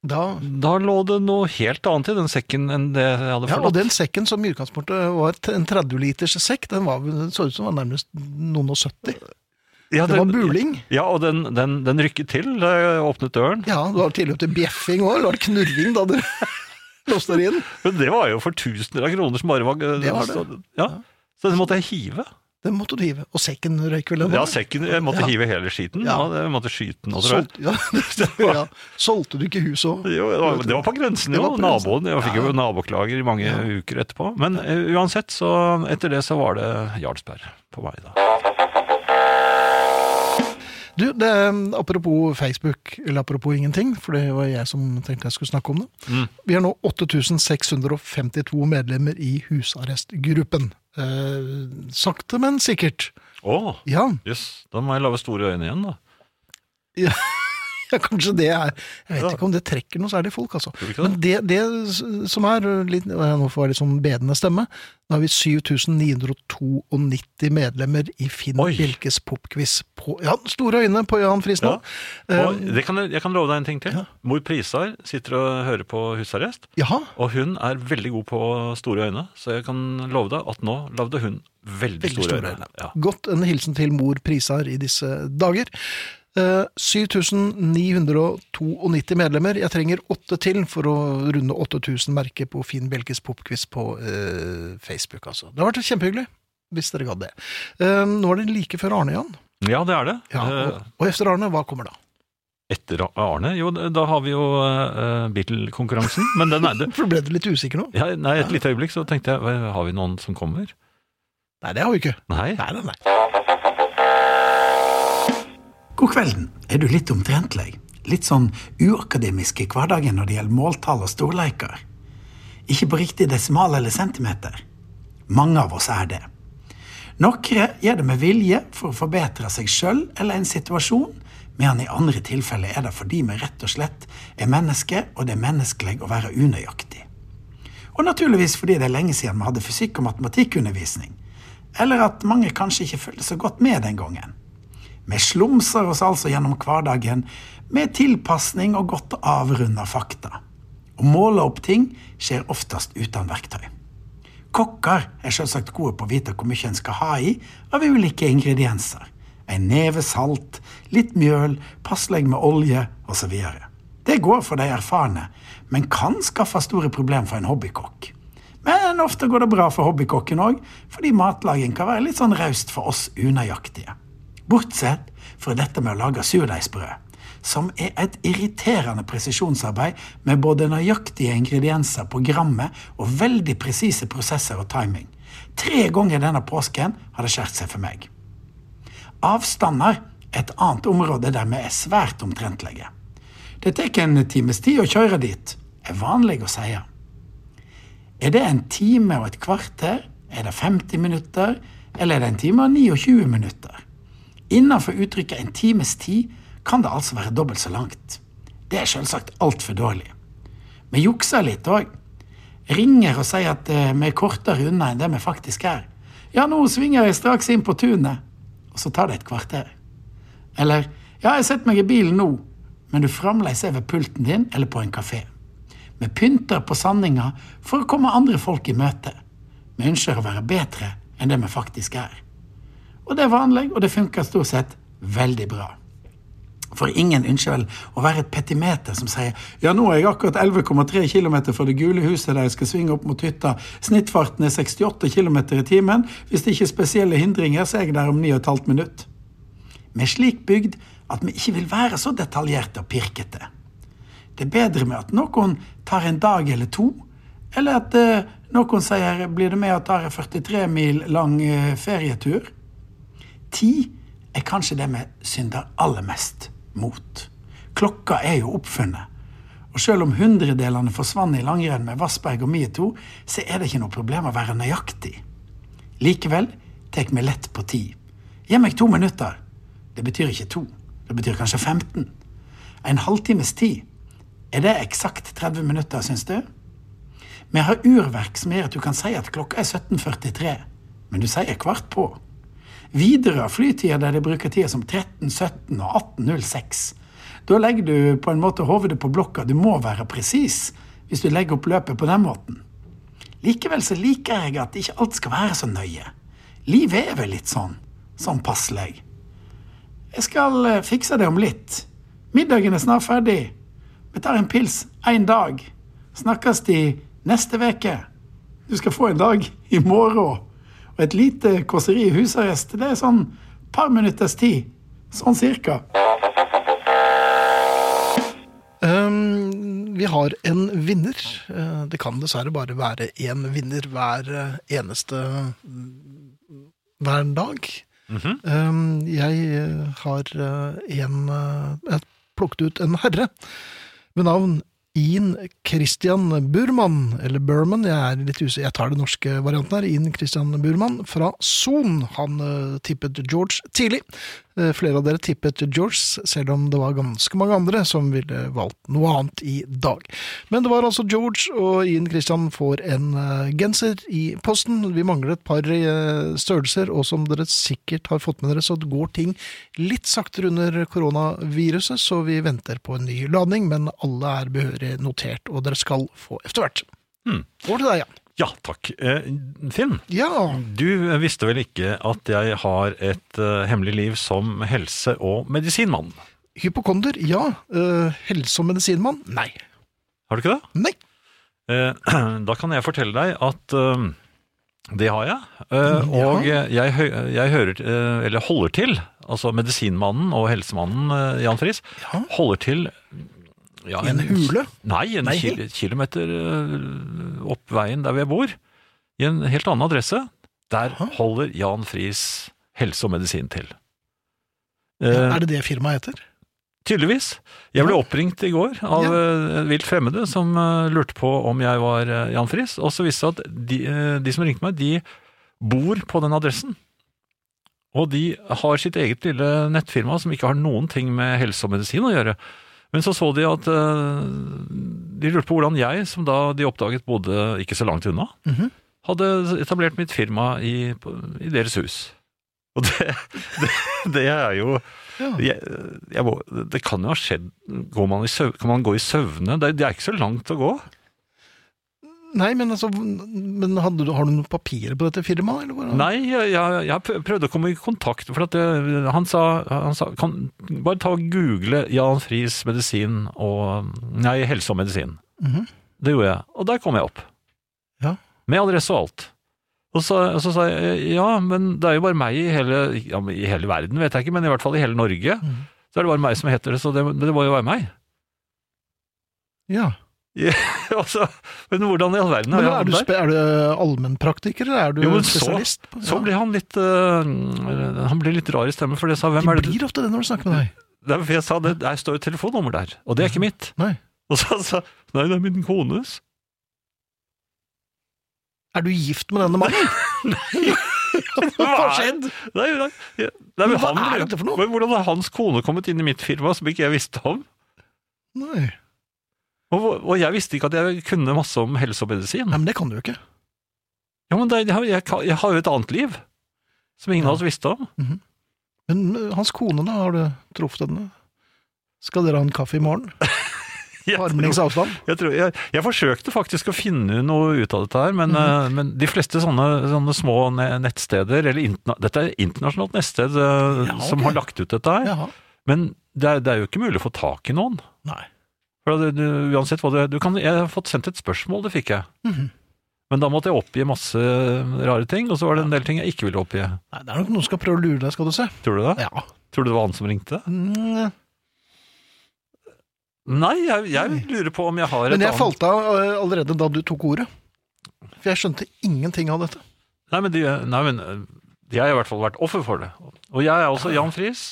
da, da lå det noe helt annet i den sekken enn det jeg hadde forlatt. ja, og den sekken som i utgangspunktet var en 30 liters sekk, den, var, så ut som var nærmest noen og 70. ja, Det var den- buling. Ja, og den, den, den rykket til åpnet døren. Ja, det var tilløp til bjeffing òg, eller var det knurring da dere låste dere inn? Men det var jo for tusener av kroner som bare var Det var det. Ja. så den måtte jeg hive. Den måtte du hive. Og sekken røyk vel? Ja, sekken, jeg måtte Ja. hive hele skiten. Ja. Ja. Jeg måtte skyte den. også, Solt. Ja, ja. Solgte du ikke huset òg? Jo, det, var, det var på grensen, jo. Naboen. Jeg fikk jo naboklager i mange uker etterpå. Men eh, uansett, så etter det så var det Jarlsberg på vei, da. Du, det, apropos Facebook, eller apropos ingenting, for det var jeg som tenkte jeg skulle snakke om det. Mm. Vi har nå 8652 medlemmer i husarrestgruppen. Eh, sakte, men sikkert. Å, Ja, jøss. Da må jeg lage store øyne igjen, da. ja, kanskje det er Jeg vet Ja. ikke om det trekker noe særlig folk, altså. Det? Men det, det som er litt, Nå får jeg litt sånn bedende stemme. Da har vi 7992 medlemmer i Finn Oi. Bjelkes popquiz på Ja, store øyne på Jan Friis nå. Og Eh, det kan, jeg kan love deg en ting til. Ja. Mor Prisar sitter og hører på husarrest, Jaha. og hun er veldig god på store øyne. Så jeg kan love deg at nå lagde hun veldig, Veldig store, store øyne. Ja. Godt en hilsen til mor Prisar i disse dager. Eh, 7992 medlemmer. Jeg trenger åtte til for å runde 8000 merker på Finn Bjelkes popquiz på uh, Facebook. Altså. Det har vært kjempehyggelig, hvis dere gadd det. Uh, nå er det like før Arne, Jan. ja, det er det. Ja, Eh, og, og efter Arne, hva kommer da? Etter Arne? Jo, da har vi jo uh, Beatle-konkurransen. Men den er det. For ble du litt usikker nå? Ja, nei, et lite øyeblikk så tenkte jeg, har vi noen som kommer? Nei, det har vi ikke. Nei. Nei, nei, nei. God kvelden. Er du litt omtrentlig? Litt sånn uakademisk i hverdagen når det gjelder måltall og storleiker? Ikke på riktig desimal eller centimeter? Mange av oss er det. Noen gjør det med vilje for å forbedre seg sjøl eller en situasjon, medan i andre tilfeller er det fordi vi rett og slett er mennesker, og det er menneskelig å være unøyaktig. Og naturligvis fordi det er lenge siden vi hadde fysikk- og matematikkundervisning. Eller at mange kanskje ikke følte så godt med den gangen. Vi slumser oss altså gjennom hverdagen med tilpasning og godt avrunda fakta. Å måle opp ting skjer oftest uten verktøy. Kokker er selvsagt gode på å vite hvor mye en skal ha i av ulike ingredienser. En neve salt, litt mjøl, passelig med olje osv. Det går for de erfarne, men kan skaffe store problemer for en hobbykokk. Men ofte går det bra for hobbykokken òg, fordi matlaging kan være litt sånn raust for oss unøyaktige. Bortsett fra dette med å lage surdeigsbrød, som er et irriterende presisjonsarbeid med både nøyaktige ingredienser på grammet og veldig presise prosesser og timing. Tre ganger denne påsken har det skjært seg for meg. Avstander er et annet område der vi er svært omtrentlige. Det tar en times tid å kjøre dit, er vanlig å si. Er det en time og et kvarter? Er det 50 minutter? Eller er det en time og 29 minutter? Innenfor uttrykket en times tid kan det altså være dobbelt så langt. Det er selvsagt altfor dårlig. Vi jukser litt òg. Ringer og sier at eh, vi er kortere unna enn det vi faktisk er. Ja, nå svinger jeg straks inn på tunet. Og så tar det et kvarter. Eller ja, jeg setter meg i bilen nå, men du fremdeles er ved pulten din eller på en kafé. Vi pynter på sanninga for å komme andre folk i møte. Vi ønsker å være bedre enn det vi faktisk er. Og det er vanlig, og det funker stort sett veldig bra. For ingen ønsker vel å være et petimeter som sier ja, nå er jeg akkurat 11,3 km fra det gule huset der jeg skal svinge opp mot hytta. Snittfarten er 68 km i timen. Hvis det ikke er spesielle hindringer, så er jeg der om 9 15 minutter. Vi er slik bygd at vi ikke vil være så detaljerte og pirkete. Det er bedre med at noen tar en dag eller to, eller at eh, noen sier 'blir du med og tar en 43 mil lang eh, ferietur'? Tid er kanskje det vi synder aller mest mot. Klokka er jo oppfunnet. Og selv om hundredelene forsvant i langrenn med Vassberg og Mieto, så er det ikke noe problem å være nøyaktig. Likevel tar vi lett på tid. Gi meg to minutter. Det betyr ikke to. Det betyr kanskje 15. En halvtimes tid. Er det eksakt 30 minutter, syns du? Vi har urverk som gjør at du kan si at klokka er 17.43, men du sier kvart på. Widerøe har flytider der de bruker tida som 13.17 og 18.06. Da legger du på en måte hovedet på blokka. Du må være presis hvis du legger opp løpet på den måten. Likevel så liker jeg at ikke alt skal være så nøye. Livet er vel litt sånn. Sånn passelig. Jeg skal eh, fikse det om litt. Middagen er snart ferdig. Vi tar en pils én dag. Snakkes de neste veke. Du skal få en dag i morgen. Og et lite kåseri i husarrest, det er sånn par minutters tid. Sånn cirka. Um, vi har en vinner. Uh, det kan dessverre bare være én vinner hver uh, eneste hver dag. um, jeg har en Jeg plukket ut en herre ved navn Ian Christian Burman, eller Burman, jeg jeg tar den norske varianten her, Ian Christian Burman fra Son. Han uh, tippet George tidlig. Uh, flere av dere tippet George, selv om det var ganske mange andre som ville valgt noe annet i dag. Men det var altså George, og Ian Christian får en uh, genser i posten. Vi mangler et par størrelser, og som dere sikkert har fått med dere, så går ting litt saktere under koronaviruset, så vi venter på en ny ladning, men alle er behørig notert, og dere skal få etter hvert. Hmm. Over til deg, Jan. Ja, takk. Eh, Finn, Ja, du visste vel ikke at jeg har et eh, hemmelig liv som helse- og medisinmann? hypokonder, ja. Uh, helse- og medisinmann, nei. Har du ikke det? Nei. Eh, da kan jeg fortelle deg at eh, det har jeg. Eh. Og jeg, jeg hører, eh, eller holder til, altså medisinmannen og helsemannen eh, Jan Friis, holder til ja, I en hule? Nei, en Nei. kil kilometer eh, opp veien der vi bor. I en helt annen adresse. Der Aha. holder Jan Friis helse og medisin til. Ja, Er det det firmaet heter? Tydeligvis. Jeg ble oppringt i går av Ja. eh, vilt fremmede som eh, lurte på om jeg var eh, Jan Friis. Og så viste det seg at de, eh, de som ringte meg, de bor på den adressen. Og de har sitt eget lille nettfirma som ikke har noen ting med helse og medisin å gjøre. Men så så de at eh, De lurte på hvordan jeg, som da de oppdaget bodde ikke så langt unna, Mhm. hadde etablert mitt firma i, i deres hus. Og det, det, det er jo Ja. jeg, jeg må, det kan jo ha skjedd går man i Kan man gå i søvne? Det, det er ikke så langt å gå. Nei, men altså men hadde du, Har du noen papirer på dette firmaet? Nei, jeg, jeg, prøvde å komme i kontakt, for at det, han sa, han sa kan, Bare ta og google Jan Friis medisin og Nei, helse og medisin. Mhm. Det gjorde jeg, og der kom jeg opp. Ja. Med adresse og alt. Og så, og så sa jeg ja, men det er jo bare meg i hele, ja, i hele verden, vet jeg ikke, men i hvert fall i hele Norge. Mm. Så er det bare meg som heter det, så det, det må jo være meg. Ja. altså, men hvordan i all verden Men jeg er, du, er du allmennpraktiker, eller er du Jo, så- spesialist? på- Så blir han litt uh, Han blir litt rar i stemmen, for det sa hvem De er det blir ofte det når du snakker med deg. Det for jeg sa det, der står et telefonnummer der, og det er ikke mitt. Nei. Og så sa nei, det er min kones. Er du gift med denne mannen? Hva har skjedd? Nei, nei, nei, nei, men hva han, er dette for noe? Men Hvordan har hans kone kommet inn i mitt firma som ikke jeg visste om? Nei. Og, og jeg visste ikke at jeg kunne masse om helse og medisin. Nei, men det kan du jo ikke. Ja, men det, jeg, jeg, jeg har jo et annet liv som ingen Ja. av oss visste om. Men øh, hans kone, da? Har du truffet henne? Skal dere ha en kaffe i morgen? Armlengdes avstand? jeg, tror, jeg, jeg forsøkte faktisk å finne noe ut av dette her, men, mm -hmm. uh, men de fleste sånne, sånne små nettsteder, eller interna, dette er internasjonalt nettsted uh, Ja, som har lagt ut dette her, Jaha. men det er, det er jo ikke mulig å få tak i noen. Nei. For du, uansett hva du, du kan, Jeg har fått sendt et spørsmål, det fikk jeg. Mhm. Men da måtte jeg oppgi masse rare ting, og så var det en del ting jeg ikke ville oppgi. Nei, det er nok noen som skal prøve å lure deg, skal du se. Tror du det? Ja. Tror du det var han som ringte? Mm, Nei, jeg, jeg lurer på om jeg har et annet Men jeg annet falt av øh, allerede da du tok ordet. For jeg skjønte ingenting av dette. Nei, men, de, nei, men Jeg har i hvert fall vært offer for det. Og jeg er også Jan Friis,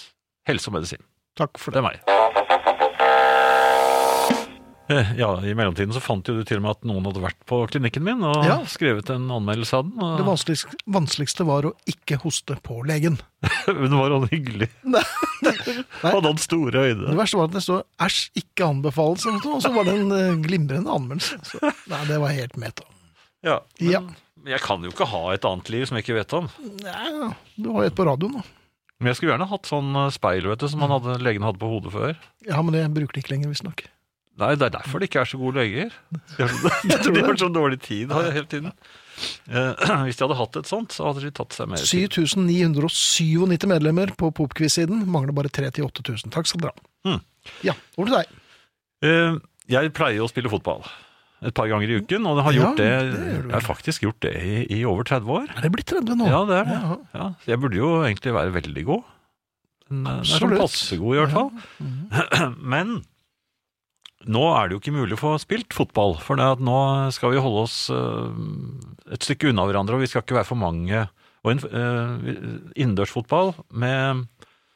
helse og medisin. Takk for Det det. er meg. Ja, I mellomtiden så fant jo du til og med at noen hadde vært på klinikken min og Ja. skrevet en anmeldelse av den. Og Det vanskeligste, vanskeligste var å ikke hoste på legen. Men det var han hyggelig. Nei. Hadde han store Det verste var at det stod 'æsj, ikke anbefales', og så var det en eh, glimrende anmeldelse. Så, nei, det var helt meta. Ja. Ja. Men jeg kan jo ikke ha et annet liv som jeg ikke vet om. Nei, du har jo et på radioen, da. Men jeg skulle gjerne hatt sånn eh, speil vet du, som hadde, legen hadde på hodet før. Ja, men det bruker de ikke lenger, visstnok. Nei, det er derfor det ikke er så gode leger. De har de har så dårlig tid da, hele tiden. Eh, hvis de hadde hatt et sånt, så hadde de tatt seg mer tid. 7997 medlemmer på Popquiz-siden. Mangler bare 3 8000. Takk skal dere ha. Hmm. Ja, over til deg. Eh, Jeg pleier å spille fotball et par ganger i uken, og har, Ja, det, det jeg har faktisk gjort det i, i over 30 år. Er det blitt 30 nå? Ja, det er det. Ja. Ja, jeg burde jo egentlig være veldig god. Er sånn Absolutt. passe god i hvert fall. Mhm. Men nå er det jo ikke mulig å få spilt fotball, for nå skal vi holde oss eh, et stykke unna hverandre, og vi skal ikke være for mange. Og en uh, innendørsfotball med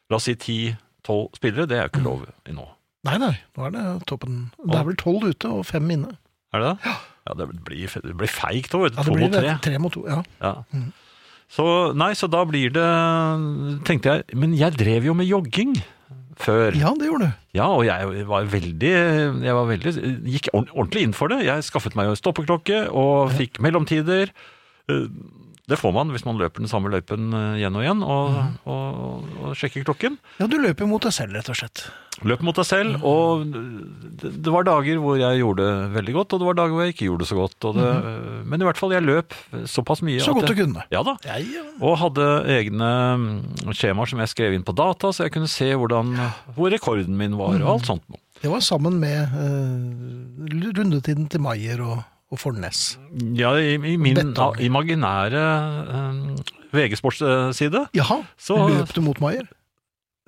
la oss si 10-12 spillere, det er jo ikke lov i nå. Nei, nei, nå er det toppen. Det er vel 12 ute og 5 inne. Er det det? Ja, det blir, det blir feigt òg. Ja, To mot tre. Tre mot to, ja. Ja. Mm. Så, nei, så da blir det Tenkte jeg Men jeg drev jo med jogging før. Ja, det gjorde du. Ja, og jeg var veldig Jeg var veldig, gikk ordentlig inn for det. Jeg skaffet meg jo stoppeklokke og fikk mellomtider. Eh, Det får man hvis man løper den samme løypen eh, igjen og igjen og, mm. og, og sjekker klokken. Ja, du løper mot deg selv, rett og slett. Løp mot deg selv, og det, det var dager hvor jeg gjorde det veldig godt, og det var dager hvor jeg ikke gjorde det så godt. Og det, Men i hvert fall, jeg løp såpass mye. Mhm. Så godt du kunne. Ja da. Ja, ja. Og hadde egne mm, skjemaer som jeg skrev inn på data, så jeg kunne se hvordan, hvor rekorden min var, og alt sånt. noe. Det var sammen med eh, rundetiden til Maier og, og Fornes. Ja, i, i min Betong. imaginære um, VG-sportside. Jaha, Så- løp du mot Maier?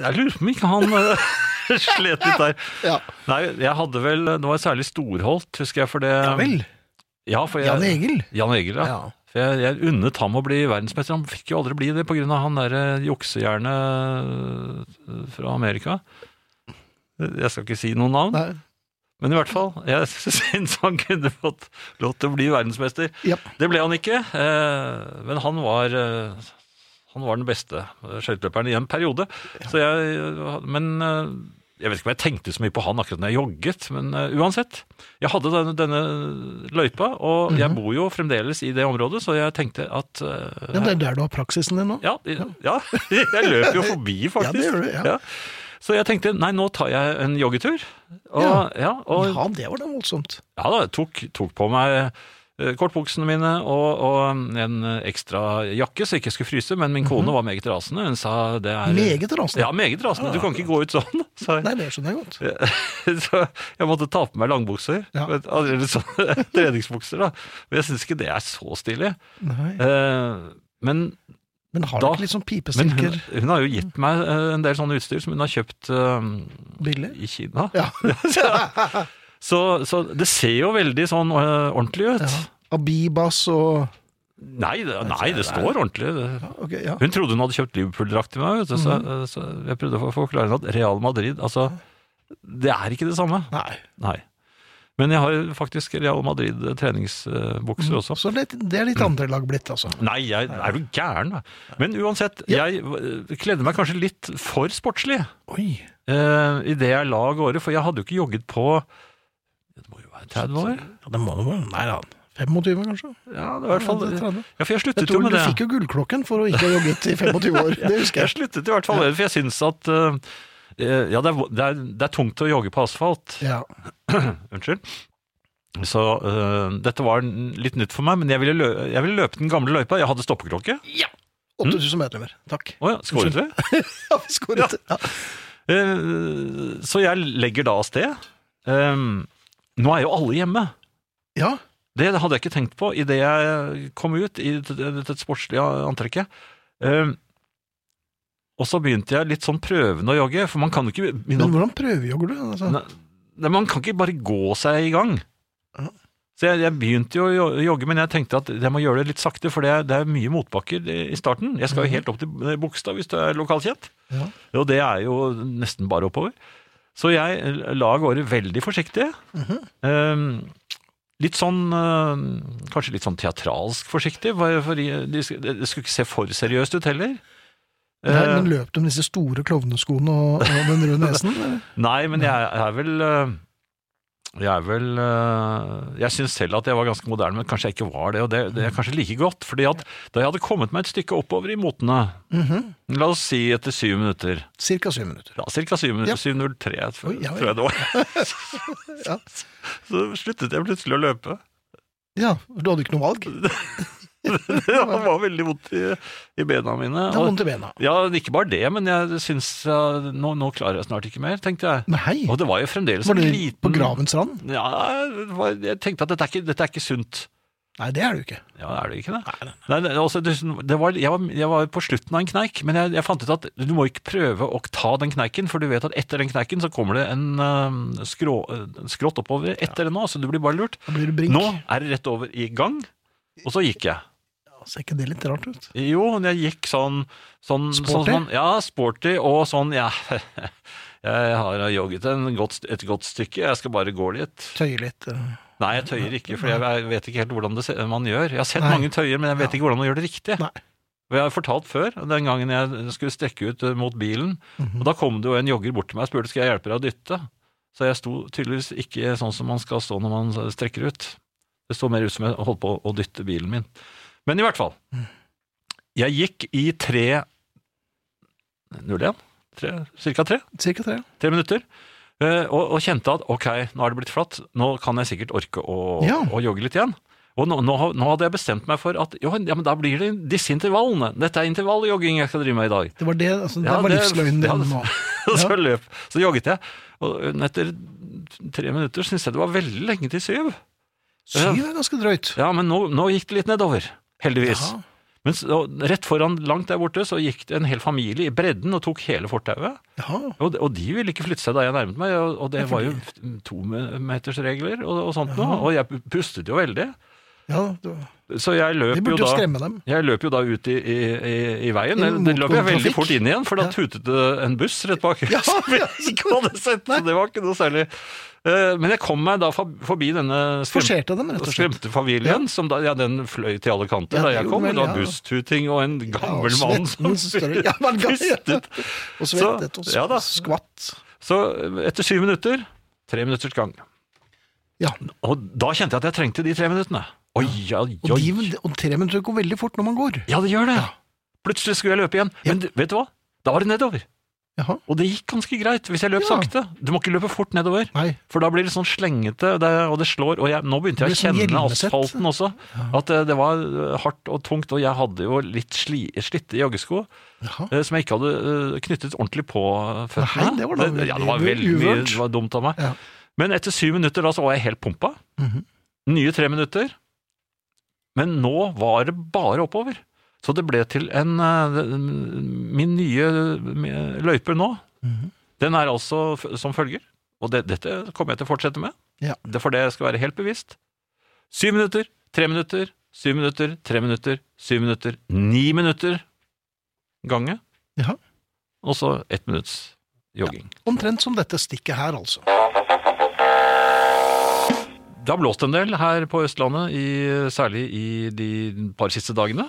Jeg lurer på om ikke han eh, slet litt der. Ja. Nei, jeg hadde vel Det var særlig Storholt, husker jeg, for det Ja vel. Ja, jeg, Jan Egil. Jan Egil, ja. Ja. For jeg, jeg unnet ham å bli verdensmester. Han fikk jo aldri bli det pga. han derre juksejernet eh, fra Amerika. Jeg skal ikke si noen navn, Nei. Men i hvert fall. Jeg syns han kunne fått lov til å bli verdensmester. Ja. Det ble han ikke, eh, men han var eh, han var den beste skøyteløperen i en periode. Så jeg, men eh, jeg vet ikke om jeg tenkte så mye på han akkurat når jeg jogget, men uansett. Jeg hadde denne, denne løypa, og jeg bor jo fremdeles i det området, så jeg tenkte at uh, Ja, det er der du har praksisen din nå? ja, ja, jeg løper jo forbi, faktisk. Ja, det gjør du, ja. Så jeg tenkte nei, nå tar jeg en joggetur. Og, Ja. ja. og Ja, det var da voldsomt. ja da, tok, tok på meg eh, kortbuksene mine og, og en ekstra jakke så jeg ikke skulle fryse, men min kone var meget rasende. Hun sa det er. Meget rasende. Ja, meget rasende. Du kan ikke gå ut sånn. Så jeg. Nei, det skjønner jeg godt. Så jeg måtte ta på meg langbukser. Ja. Eller sånne treningsbukser, da. Men jeg syns ikke det er så stilig. Nei. Eh, men Men har du ikke litt sånn men hun, hun har jo gitt meg eh, en del sånne utstyr som hun har kjøpt eh, billig? i Kina. Ja. Så, så det ser jo veldig sånn uh, ordentlig ut. ja. Abibas og Nei, det, nei, det står ordentlig. Ja, okay, ja. Hun trodde hun hadde kjøpt Liverpool-drakt til meg, du, så, Mhm. så jeg prøvde å forklare henne at Real Madrid Altså, det er ikke det samme. Nei. Nei. Men jeg har faktisk Real Madrid treningsbukser også. Så det, det er litt andre lag blitt, altså. Nei, jeg, er du gæren? da? Men uansett, Ja. jeg eh, kledde meg kanskje litt for sportslig Oi. uh, i det jeg la av gårde, for jeg hadde jo ikke jogget på Det må jo være 30 år? Ja, det må det være. Nei da. 25, kanskje? Ja, det var i hvert fall Ja, det 30. Ja, for jeg Jeg sluttet jo tror med du det. fikk jo gullklokken for å ikke ha jogget i 25 år. Det husker Jeg jeg. sluttet i hvert fall med det, for jeg syns at eh, eh, Ja, det er, det, er, det er tungt å jogge på asfalt. Ja. Unnskyld. Så uh, dette var litt nytt for meg, men jeg ville, lø jeg ville løpe den gamle løypa. Jeg hadde stoppeklokke. 8000 medlemmer. Takk. Å ja, skåret vi? Ja, vi skåret. Ja. Eh, så jeg legger da av sted. Um, nå er jo alle hjemme. ja. Det hadde jeg ikke tenkt på idet jeg kom ut i dette sportslige antrekket. Um, og så begynte jeg litt sånn prøvende å jogge, for man kan jo ikke begynne Men å hvordan prøvejogger du? Altså? Nei, nei, Man kan ikke bare gå seg i gang. Ja. Så jeg, jeg begynte jo å jo- jogge, men jeg tenkte at jeg må gjøre det litt sakte, for det er, det er mye motbakker i starten. Jeg skal jo helt opp til Bogstad hvis du er lokalkjent. Ja. Og det er jo nesten bare oppover. Så jeg la av gårde veldig forsiktig. Eh, litt sånn eh, Kanskje litt sånn teatralsk forsiktig, de- det det skulle ikke se for seriøst ut heller. Nei, Eh, men løp du med disse store klovneskoene og, og den røde nesen? Nei, men jeg er vel øh, Jeg er vel Jeg syns selv at jeg var ganske moderne, men kanskje jeg ikke var det. Og det, det er kanskje like godt. fordi at da jeg hadde kommet meg et stykke oppover i motene, Mhm. la oss si etter syv minutter Cirka syv minutter. Ja, cirka syv minutter. Ja. 7.03, tror Oi, ja, tror jeg det var. Ja. Så sluttet jeg plutselig å løpe. Ja, du hadde ikke noe valg? Det Det var veldig vondt i, i bena mine. er var vondt i bena. ja, ikke bare det, men jeg syns ja, nå, nå klarer jeg snart ikke mer, tenkte jeg. Nei, Og det var jo fremdeles var en det liten på gravens rand? Ja, var- jeg tenkte at dette er ikke, dette er ikke sunt. Nei, det er det jo ikke. Ja, er det ikke det? Nei, det, altså, det, det var, jeg, var, jeg var på slutten av en kneik, men jeg, jeg fant ut at du må ikke prøve å ta den kneiken, for du vet at etter den kneiken så kommer det en uh, skrå, uh, skrått oppover etter det nå, så du blir bare lurt. Nå er det rett over i gang, og så gikk jeg. Ser ikke det litt rart ut? Jo, jeg gikk sånn, sånn Sporty? Sånn, ja, sporty, og sånn, ja Jeg har jogget en godt, et godt stykke, jeg skal bare gå litt. Tøye litt. eh. Nei, jeg tøyer ikke, for jeg vet ikke helt hvordan det, se- man gjør. Jeg har sett Nei. mange tøyer, men jeg vet Ja. ikke hvordan man gjør det riktig. Nei. Og jeg har fortalt før, den gangen jeg skulle strekke ut eh, mot bilen, Mhm. og da kom det jo en jogger bort til meg og spurte skal jeg hjelpe deg å dytte. Så jeg sto tydeligvis ikke sånn som man skal stå når man strekker ut. Det så mer ut som jeg holdt på å dytte bilen min. Men i hvert fall. Jeg gikk i tre 01? Tre, cirka tre? Cirka tre. tre minutter. eh, Og, og kjente at ok, nå er det blitt flatt, nå kan jeg sikkert orke å, Ja. å jogge litt igjen. Og nå, nå, nå hadde jeg bestemt meg for at jo, ja, men da blir det disse intervallene. Dette er intervalljogging jeg skal drive med i dag. Det var det, altså, det Ja, var livsløgnen din nå. Ja. så løp, så jogget jeg. Og etter tre minutter syntes jeg det var veldig lenge til syv. Syv er ganske drøyt. Ja, men nå, nå gikk det litt nedover. Heldigvis. Jaha. Men så, rett foran, langt der borte, så gikk det en hel familie i bredden og tok hele fortauet. Og, og de ville ikke flytte seg da jeg nærmet meg, og, og det var jo tometersregler og, og sånt noe, og jeg pustet jo veldig. Ja, du, Så jeg løp jo da jeg løp jo da ut i, i, i, i veien. Det løp jeg veldig fort inn igjen, for da Ja. tutet det en buss rett bak. Ja, ja. ikke hadde sett, så det var ikke noe særlig. Eh, Men jeg kom meg da forbi denne skremte, dem, skremte familien, som da, ja, den fløy til alle kanter Ja, da jeg kom. vel, Det var ja. busstuting og en Ja, gammel mann som. Ja, ja. pustet. Og svettet og Så- ja skvatt. Så etter syv minutter, tre minutters gang. Ja, Og da kjente jeg at jeg trengte de tre minuttene. Oi, oi, og, oi. de, og tre minutter går veldig fort når man går. Ja, det gjør det. Ja. Plutselig skulle jeg løpe igjen. Men vet du hva? Da var det nedover. Jaha. Og det gikk ganske greit hvis jeg løp Ja. sakte. Du må ikke løpe fort nedover, Nei. for da blir det sånn slengete, det, og det slår. Og jeg, nå begynte jeg å sånn kjenne hjelmesett. asfalten også. At det, det var eh, hardt og tungt, og jeg hadde jo litt sli, slitte joggesko Jaha. eh, som jeg ikke hadde eh, knyttet ordentlig på føttene. Nei, det var da ja, det var veldig mye, det var dumt av meg. Ja. Men etter syv minutter da så var jeg helt pumpa. Mhm. Nye tre minutter. Men nå var det bare oppover. Så det ble til en eh, Min nye løype nå, Mhm. den er altså som følger. Og det, dette kommer jeg til å fortsette med. Ja. Det, for det skal være helt bevisst. Syv minutter, tre minutter, syv minutter, tre minutter, syv minutter, ni minutter gange. Ja. Og så ett minutts jogging. Omtrent som dette stikket her, altså. Det har blåst en del her på Østlandet, i, særlig i de par siste dagene.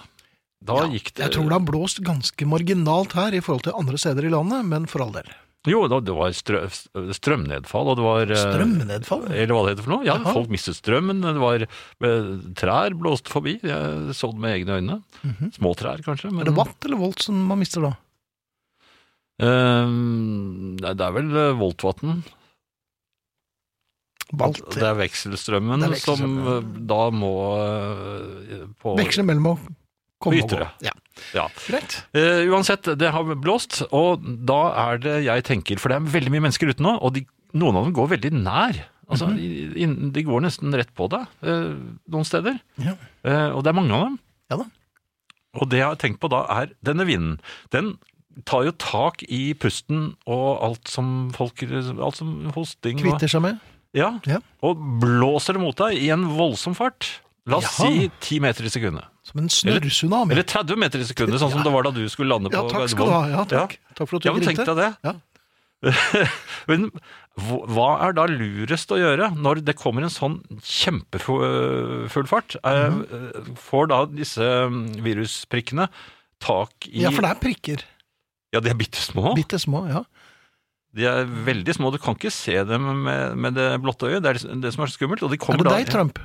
Da Ja, gikk det Jeg tror det har blåst ganske marginalt her i forhold til andre steder i landet, men for all del. Jo, det var strø, strømnedfall, og det var eh, Strømnedfall? Eller hva det heter for noe. Ja, Aha. folk mistet strømmen. Det var eh, Trær blåste forbi. Jeg så det med egne øyne. Mhm. Små trær, kanskje. Men, Er det watt eller volt som man mister da? Um, det er vel eh, voltvatn. Volt. Det er vekselstrømmen, Det er vekselstrømmen, som eh, da må eh, på Veksle mellom å komme og gå. Ja. Ja. Greit. Uh, uansett, det har blåst, og da er det jeg tenker For det er veldig mye mennesker ute nå, og de, noen av dem går veldig nær. Altså, mm -hmm. inn- De går nesten rett på deg uh, noen steder. Ja. Uh, og det er mange av dem. Ja da. Og det jeg har tenkt på da, er denne vinden. Den tar jo tak i pusten og alt som folk Alt som hosting Kvitter seg med. Ja, Ja. og blåser det mot deg i en voldsom fart. La oss Jaha. si 10 meter i sekundet. Som en snørrtsunami. Eller 30 meter i sekundet, sånn som det var da du skulle lande på Ja, takk skal du ha. Ja, takk. Takk for at du Ja, men tenk ringte. deg det. Ja. Men hva hva er da lurest å gjøre når det kommer en sånn kjempefull fart? Eh, Mhm. Får da disse mm, virusprikkene tak i Ja, for det er prikker. Ja, de er bitte små. Bitte små, ja. De er veldig små. Du kan ikke se dem med, med det blotte øyet. Det er det- som er så skummelt. Og de Er det det da deg, Trump?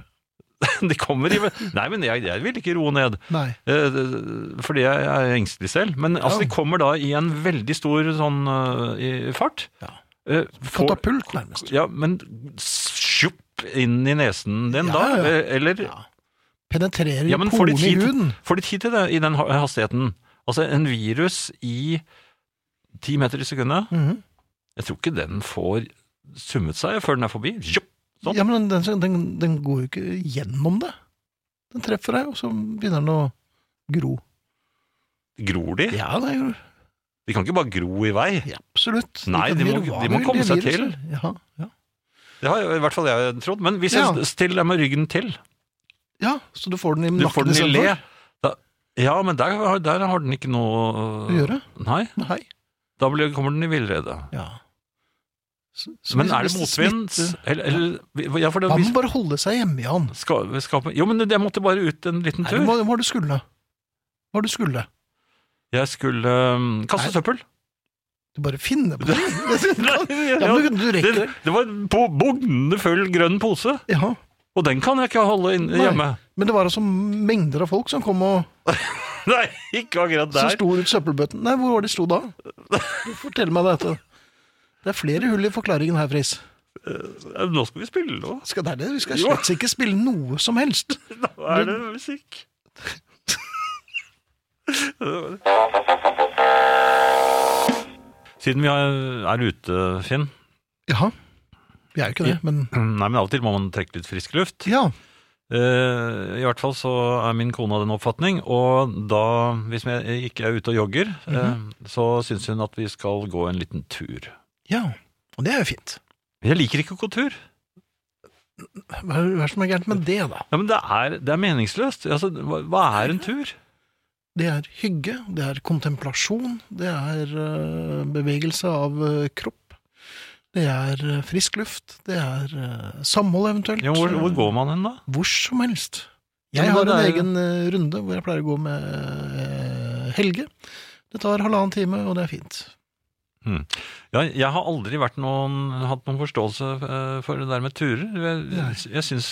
De kommer i Nei, men jeg, jeg vil ikke roe ned. Nei. Eh, Fordi jeg er engstelig selv. Men altså, Ja. de kommer da i en veldig stor sånn eh, i fart. Ja. Eh, Katapult, nærmest. Ja, men sjupp inn i nesen din Ja, da? Eh, Eller. Penetrerer Ja, men får de porene i huden. får de tid til det i den hastigheten? Altså, en virus i ti meter i sekundet Mhm. Jeg tror ikke den får summet seg før den er forbi. Sjupp! Sånn. Ja, men den, den, den går jo ikke gjennom det. Den treffer deg, og så begynner den å gro. Gror de? Ja, det gjør De kan ikke bare gro i vei. ja, absolutt. Nei, de, de må- de må komme seg til. Ja, ja. Det har i hvert fall jeg trodd. Men hvis jeg stiller deg med ryggen til ja, så du får den i Du får nakken den i le. Da, ja, men der, der har den ikke noe Å gjøre? Nei, Nei. da kommer den i villrede. Ja. Så- så Men er det motvind? Ja, for det, Man må bare holde seg hjemme, Jan. skal, skal, Jo, men jeg måtte bare ut en liten tur. hva, hva var det du skulle? Hva var det du skulle? Jeg skulle um, kaste Nei. søppel. Du bare finner på det. ja, men du, rekker det, det. var bugnende full grønn pose, Ja. og den kan jeg ikke holde inn, hjemme. Men det var altså mengder av folk som kom og Nei, ikke akkurat der. som sto rundt søppelbøtten. Nei, hvor var de sto da? Fortell meg dette. Det er flere hull i forklaringen her, Friis. Ja, Nå skal vi spille nå. Skal det er det? Vi skal Jo. slett ikke spille noe som helst. Nå er det musikk. Siden vi er, er ute, Finn Jaha. Vi er jo ikke det, men Nei, men av og til må man trekke litt frisk luft. ja. Eh, I hvert fall så er min kone av den oppfatning, og da, hvis jeg ikke er ute og jogger, eh, så syns hun at vi skal gå en liten tur. Ja. Og det er jo fint. Men jeg liker ikke å gå tur. Hva er det som er gærent med det, da? Ja, men det er, det er meningsløst. Altså, hva, hva er en tur? Det er hygge, det er kontemplasjon, det er uh, bevegelse av uh, kropp. Det er uh, frisk luft, det er samhold eventuelt. Ja, hvor, hvor går man hen, da? Hvor som helst. Jeg har en er- egen runde hvor jeg pleier å gå med Helge. Det tar halvannen time, og det er fint. Ja, jeg har aldri noen, hatt noen forståelse eh, for det der med turer. Jeg, jeg syns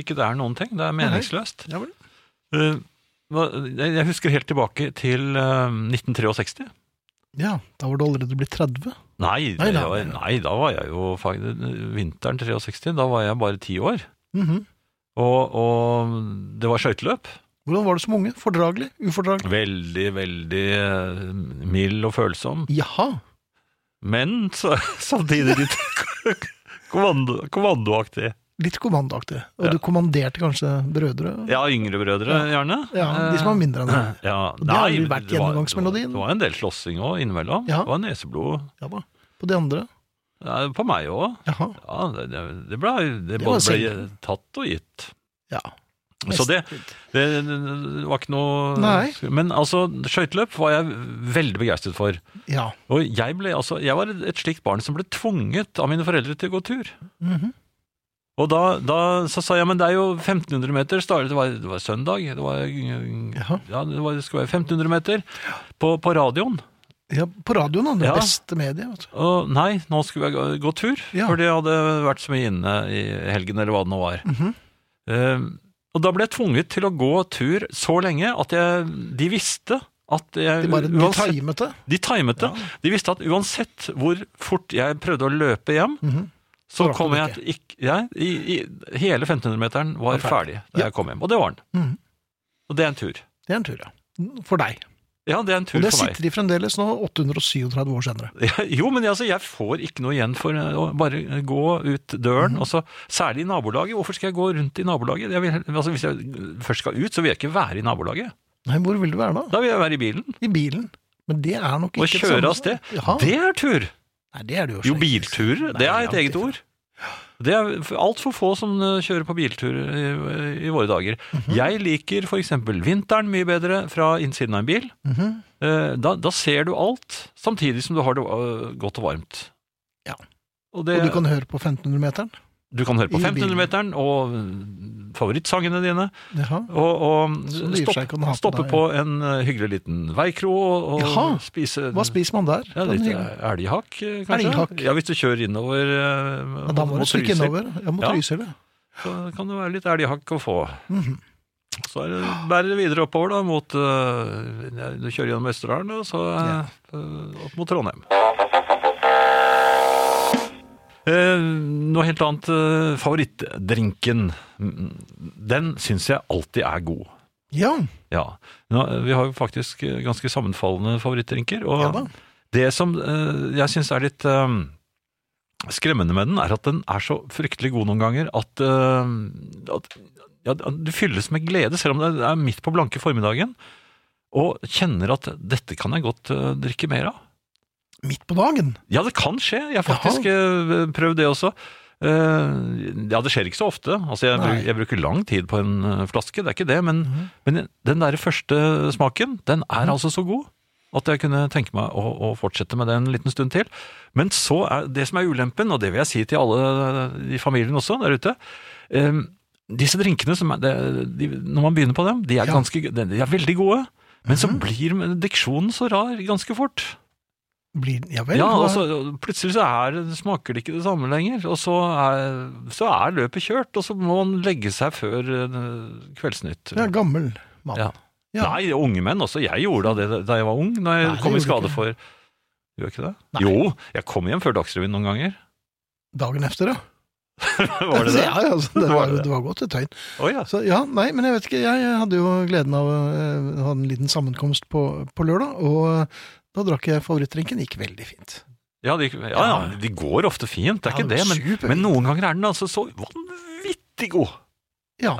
ikke det er noen ting. Det er meningsløst. Ja. Eh, jeg husker helt tilbake til eh, 1963. Ja, da var du allerede blitt 30. Nei, Nei, da- var, nei, da var jeg jo Vinteren 63, da var jeg bare ti år. Mhm. Og, og det var skøyteløp. Hvordan var du som unge? Fordragelig? Ufordragelig? Veldig, veldig eh, mild og følsom. Jaha. Men så, samtidig litt kommando, kommandoaktig. Litt kommandoaktig. Og Ja. du kommanderte kanskje brødre? Ja, yngre brødre, gjerne. Ja, de som var mindre enn deg. Ja, Og det har jo vært gjennomgangsmelodien. Det var en del slåssing òg innimellom. Ja. Det var neseblod Ja da. På de andre? ja, på meg òg. Ja, det, det, det ble, det Det både ble tatt og gitt. Ja. Så det, det, det var ikke noe Nei. Men altså, skøyteløp var jeg veldig begeistret for. Ja. Og jeg ble altså Jeg var et slikt barn som ble tvunget av mine foreldre til å gå tur. Mhm. Og da, da så sa jeg men det er jo 1500 meter. Startet, det, var, det var søndag. Det var, ja, det, var, det skulle være 1500 meter på, på radioen. ja. På radioen, da. Det Ja. beste mediet. Og nei, nå skulle jeg gå, tur, Ja. fordi jeg hadde vært så mye inne i helgen, eller hva det nå var. Mhm. Eh, og da ble jeg tvunget til å gå tur så lenge at jeg, de visste at jeg De bare de uansett- timet det. De timet det. Ja. De visste at uansett hvor fort jeg prøvde å løpe hjem, Mhm. så så kom jeg ikke jeg, i, i, Hele 1500-meteren var Var ferdig da Ja. jeg kom hjem. Og det var den. Mhm. Og det er en tur. Det er en tur, ja. For deg. Ja, det er en tur for meg. Og det sitter de fremdeles nå, 837 år senere. Jo, men altså, jeg får ikke noe igjen for å bare gå ut døren. Mhm. og så, særlig i nabolaget. Hvorfor skal jeg gå rundt i nabolaget? Jeg vil, altså, hvis jeg først skal ut, så vil jeg ikke være i nabolaget. Nei, hvor vil du være da? Da vil jeg være i bilen I bilen. Men det er nok ikke ikke kjøre av sted. Det er tur! Nei, det er det jo Jo, bilturer, Nei, det er et eget ord. Det er altfor få som eh, kjører på biltur i, i våre dager. Jeg liker f.eks. vinteren mye bedre fra innsiden av en bil. Eh, da, da ser du alt, samtidig som du har det øh, godt og varmt. Ja. Og, det, Og du kan høre på 1500-meteren. Du kan høre på 1500-meteren og øh, favorittsangene dine. Jaha. Og, og stopp, stoppe på en øh, hyggelig liten veikro og, og spise Hva spiser man der? ja, litt hyggelig- elghakk, øh, kanskje? Elghak. Ja, hvis du kjører innover ja, da må du stikke innover. Jeg Ja. Trysil, ja. Så kan det være litt elghakk å få. Mhm. Så er det, bærer det videre oppover da, mot Du kjører gjennom Østerdalen, og så Ja. opp mot Trondheim. Eh, noe helt annet. eh, favorittdrinken. Mm, Den syns jeg alltid er god. Ja, Ja. Nå, vi har jo faktisk eh, ganske sammenfallende favorittdrinker. Og ja det som jeg syns er litt skremmende med den, er at den er så fryktelig god noen ganger at, at ja, du fylles med glede, selv om det er midt på blanke formiddagen, og kjenner at dette kan jeg godt drikke mer av. Midt på dagen. Ja, det kan skje. Jeg har faktisk Jaha. prøvd det også. Eh, ja, det skjer ikke så ofte. Altså, jeg, Nei. bruk, jeg bruker lang tid på en eh, flaske, det er ikke det. Men, mm. men den der første smaken, den er altså så god at jeg kunne tenke meg å, å fortsette med det en liten stund til. Men så er det som er ulempen, og det vil jeg si til alle i familien også der ute eh, Disse drinkene, er, de, de, når man begynner på dem, de er, ganske, de er veldig gode. Men så Mhm. blir diksjonen så rar ganske fort. Blir, ja vel. Ja, og så plutselig så er, smaker det ikke det samme lenger, og så er, så er løpet kjørt, og så må man legge seg før eh, Kveldsnytt. ja, gammel mann. Ja. Ja. Nei, unge menn også. Jeg gjorde det da jeg var ung, da jeg Nei, kom i skade ikke. for Gjør ikke det? Nei. Jo, jeg kom hjem før Dagsrevyen noen ganger. Dagen efter, ja. var det det? Ja, ja, altså, det, Var det var godt et tegn. Oh, ja. Så ja, nei, men jeg vet ikke. Jeg hadde jo gleden av å ha en liten sammenkomst på, på lørdag, og eh, da drakk jeg favorittdrinken. Gikk veldig fint. Ja, de, ja, ja, de går ofte fint, det er ikke det men, men noen ganger er den altså så vanvittig god. Ja.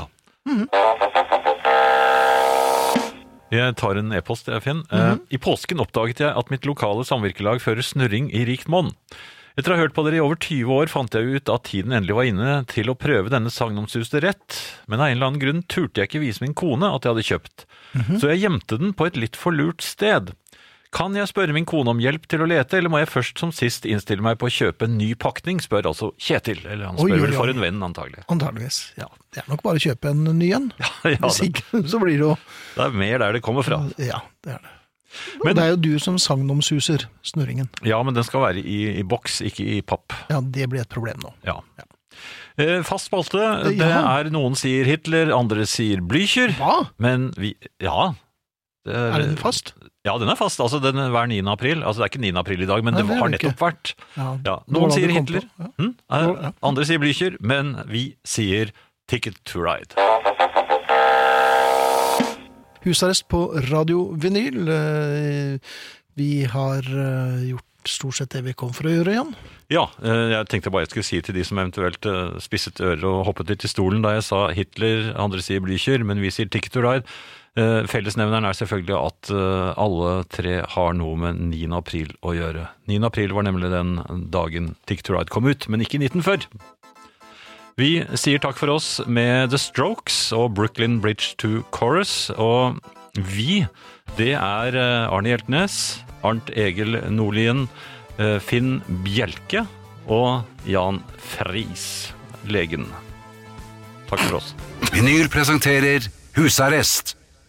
Jeg tar en e-post, Finn. Mm -hmm. I påsken oppdaget jeg at mitt lokale samvirkelag fører snurring i rikt monn. Etter å ha hørt på dere i over 20 år fant jeg ut at tiden endelig var inne til å prøve denne sagnomsuste rett, men av en eller annen grunn turte jeg ikke vise min kone at jeg hadde kjøpt. Mhm. Så jeg gjemte den på et litt for lurt sted. Kan jeg spørre min kone om hjelp til å lete, eller må jeg først som sist innstille meg på å kjøpe en ny pakning, spør altså Kjetil. Eller han spør oi, vel for en venn, antagelig. Antageligvis. Ja. Det er nok bare å kjøpe en ny en. Ja, ja, Hvis ikke, så blir det jo det er mer der det kommer fra. Ja, det er det. Men- og det er jo du som sagnomsuser snurringen. Ja, men den skal være i, i boks, ikke i papp. Ja, det blir et problem nå. Ja. Eh, Fast spalte. Det ja. er noen sier Hitler, andre sier Blücher. Men vi Ja. Det Er den fast? Ja, den er fast. Altså den er hver 9. april. Altså det er ikke 9. april i dag, men Nei, det har ikke. nettopp vært. Ja, Ja, Noen sier Hitler. Ja. hm? Ja. andre sier Blücher, men vi sier Ticket to Ride. Husarrest på Radio Vinyl. Eh, Vi har eh, gjort stort sett det vi kom for å gjøre, igjen. Ja, eh, jeg tenkte bare jeg skulle si til de som eventuelt spisset ører og hoppet litt i stolen da jeg sa Hitler, andre sier Blücher, men vi sier Ticket to Ride. Eh, Fellesnevneren er selvfølgelig at eh, alle tre har noe med 9. april å gjøre. 9. april var nemlig den dagen Tick to Ride kom ut, men ikke i 1940. Vi sier takk for oss med The Strokes og Brooklyn Bridge to Chorus. Og vi, det er eh, Arne Hjeltnes, Arnt Egil Nordlien, Finn Bjelke og Jan Friis, legen. Takk for oss. Vinyl presenterer Husarrest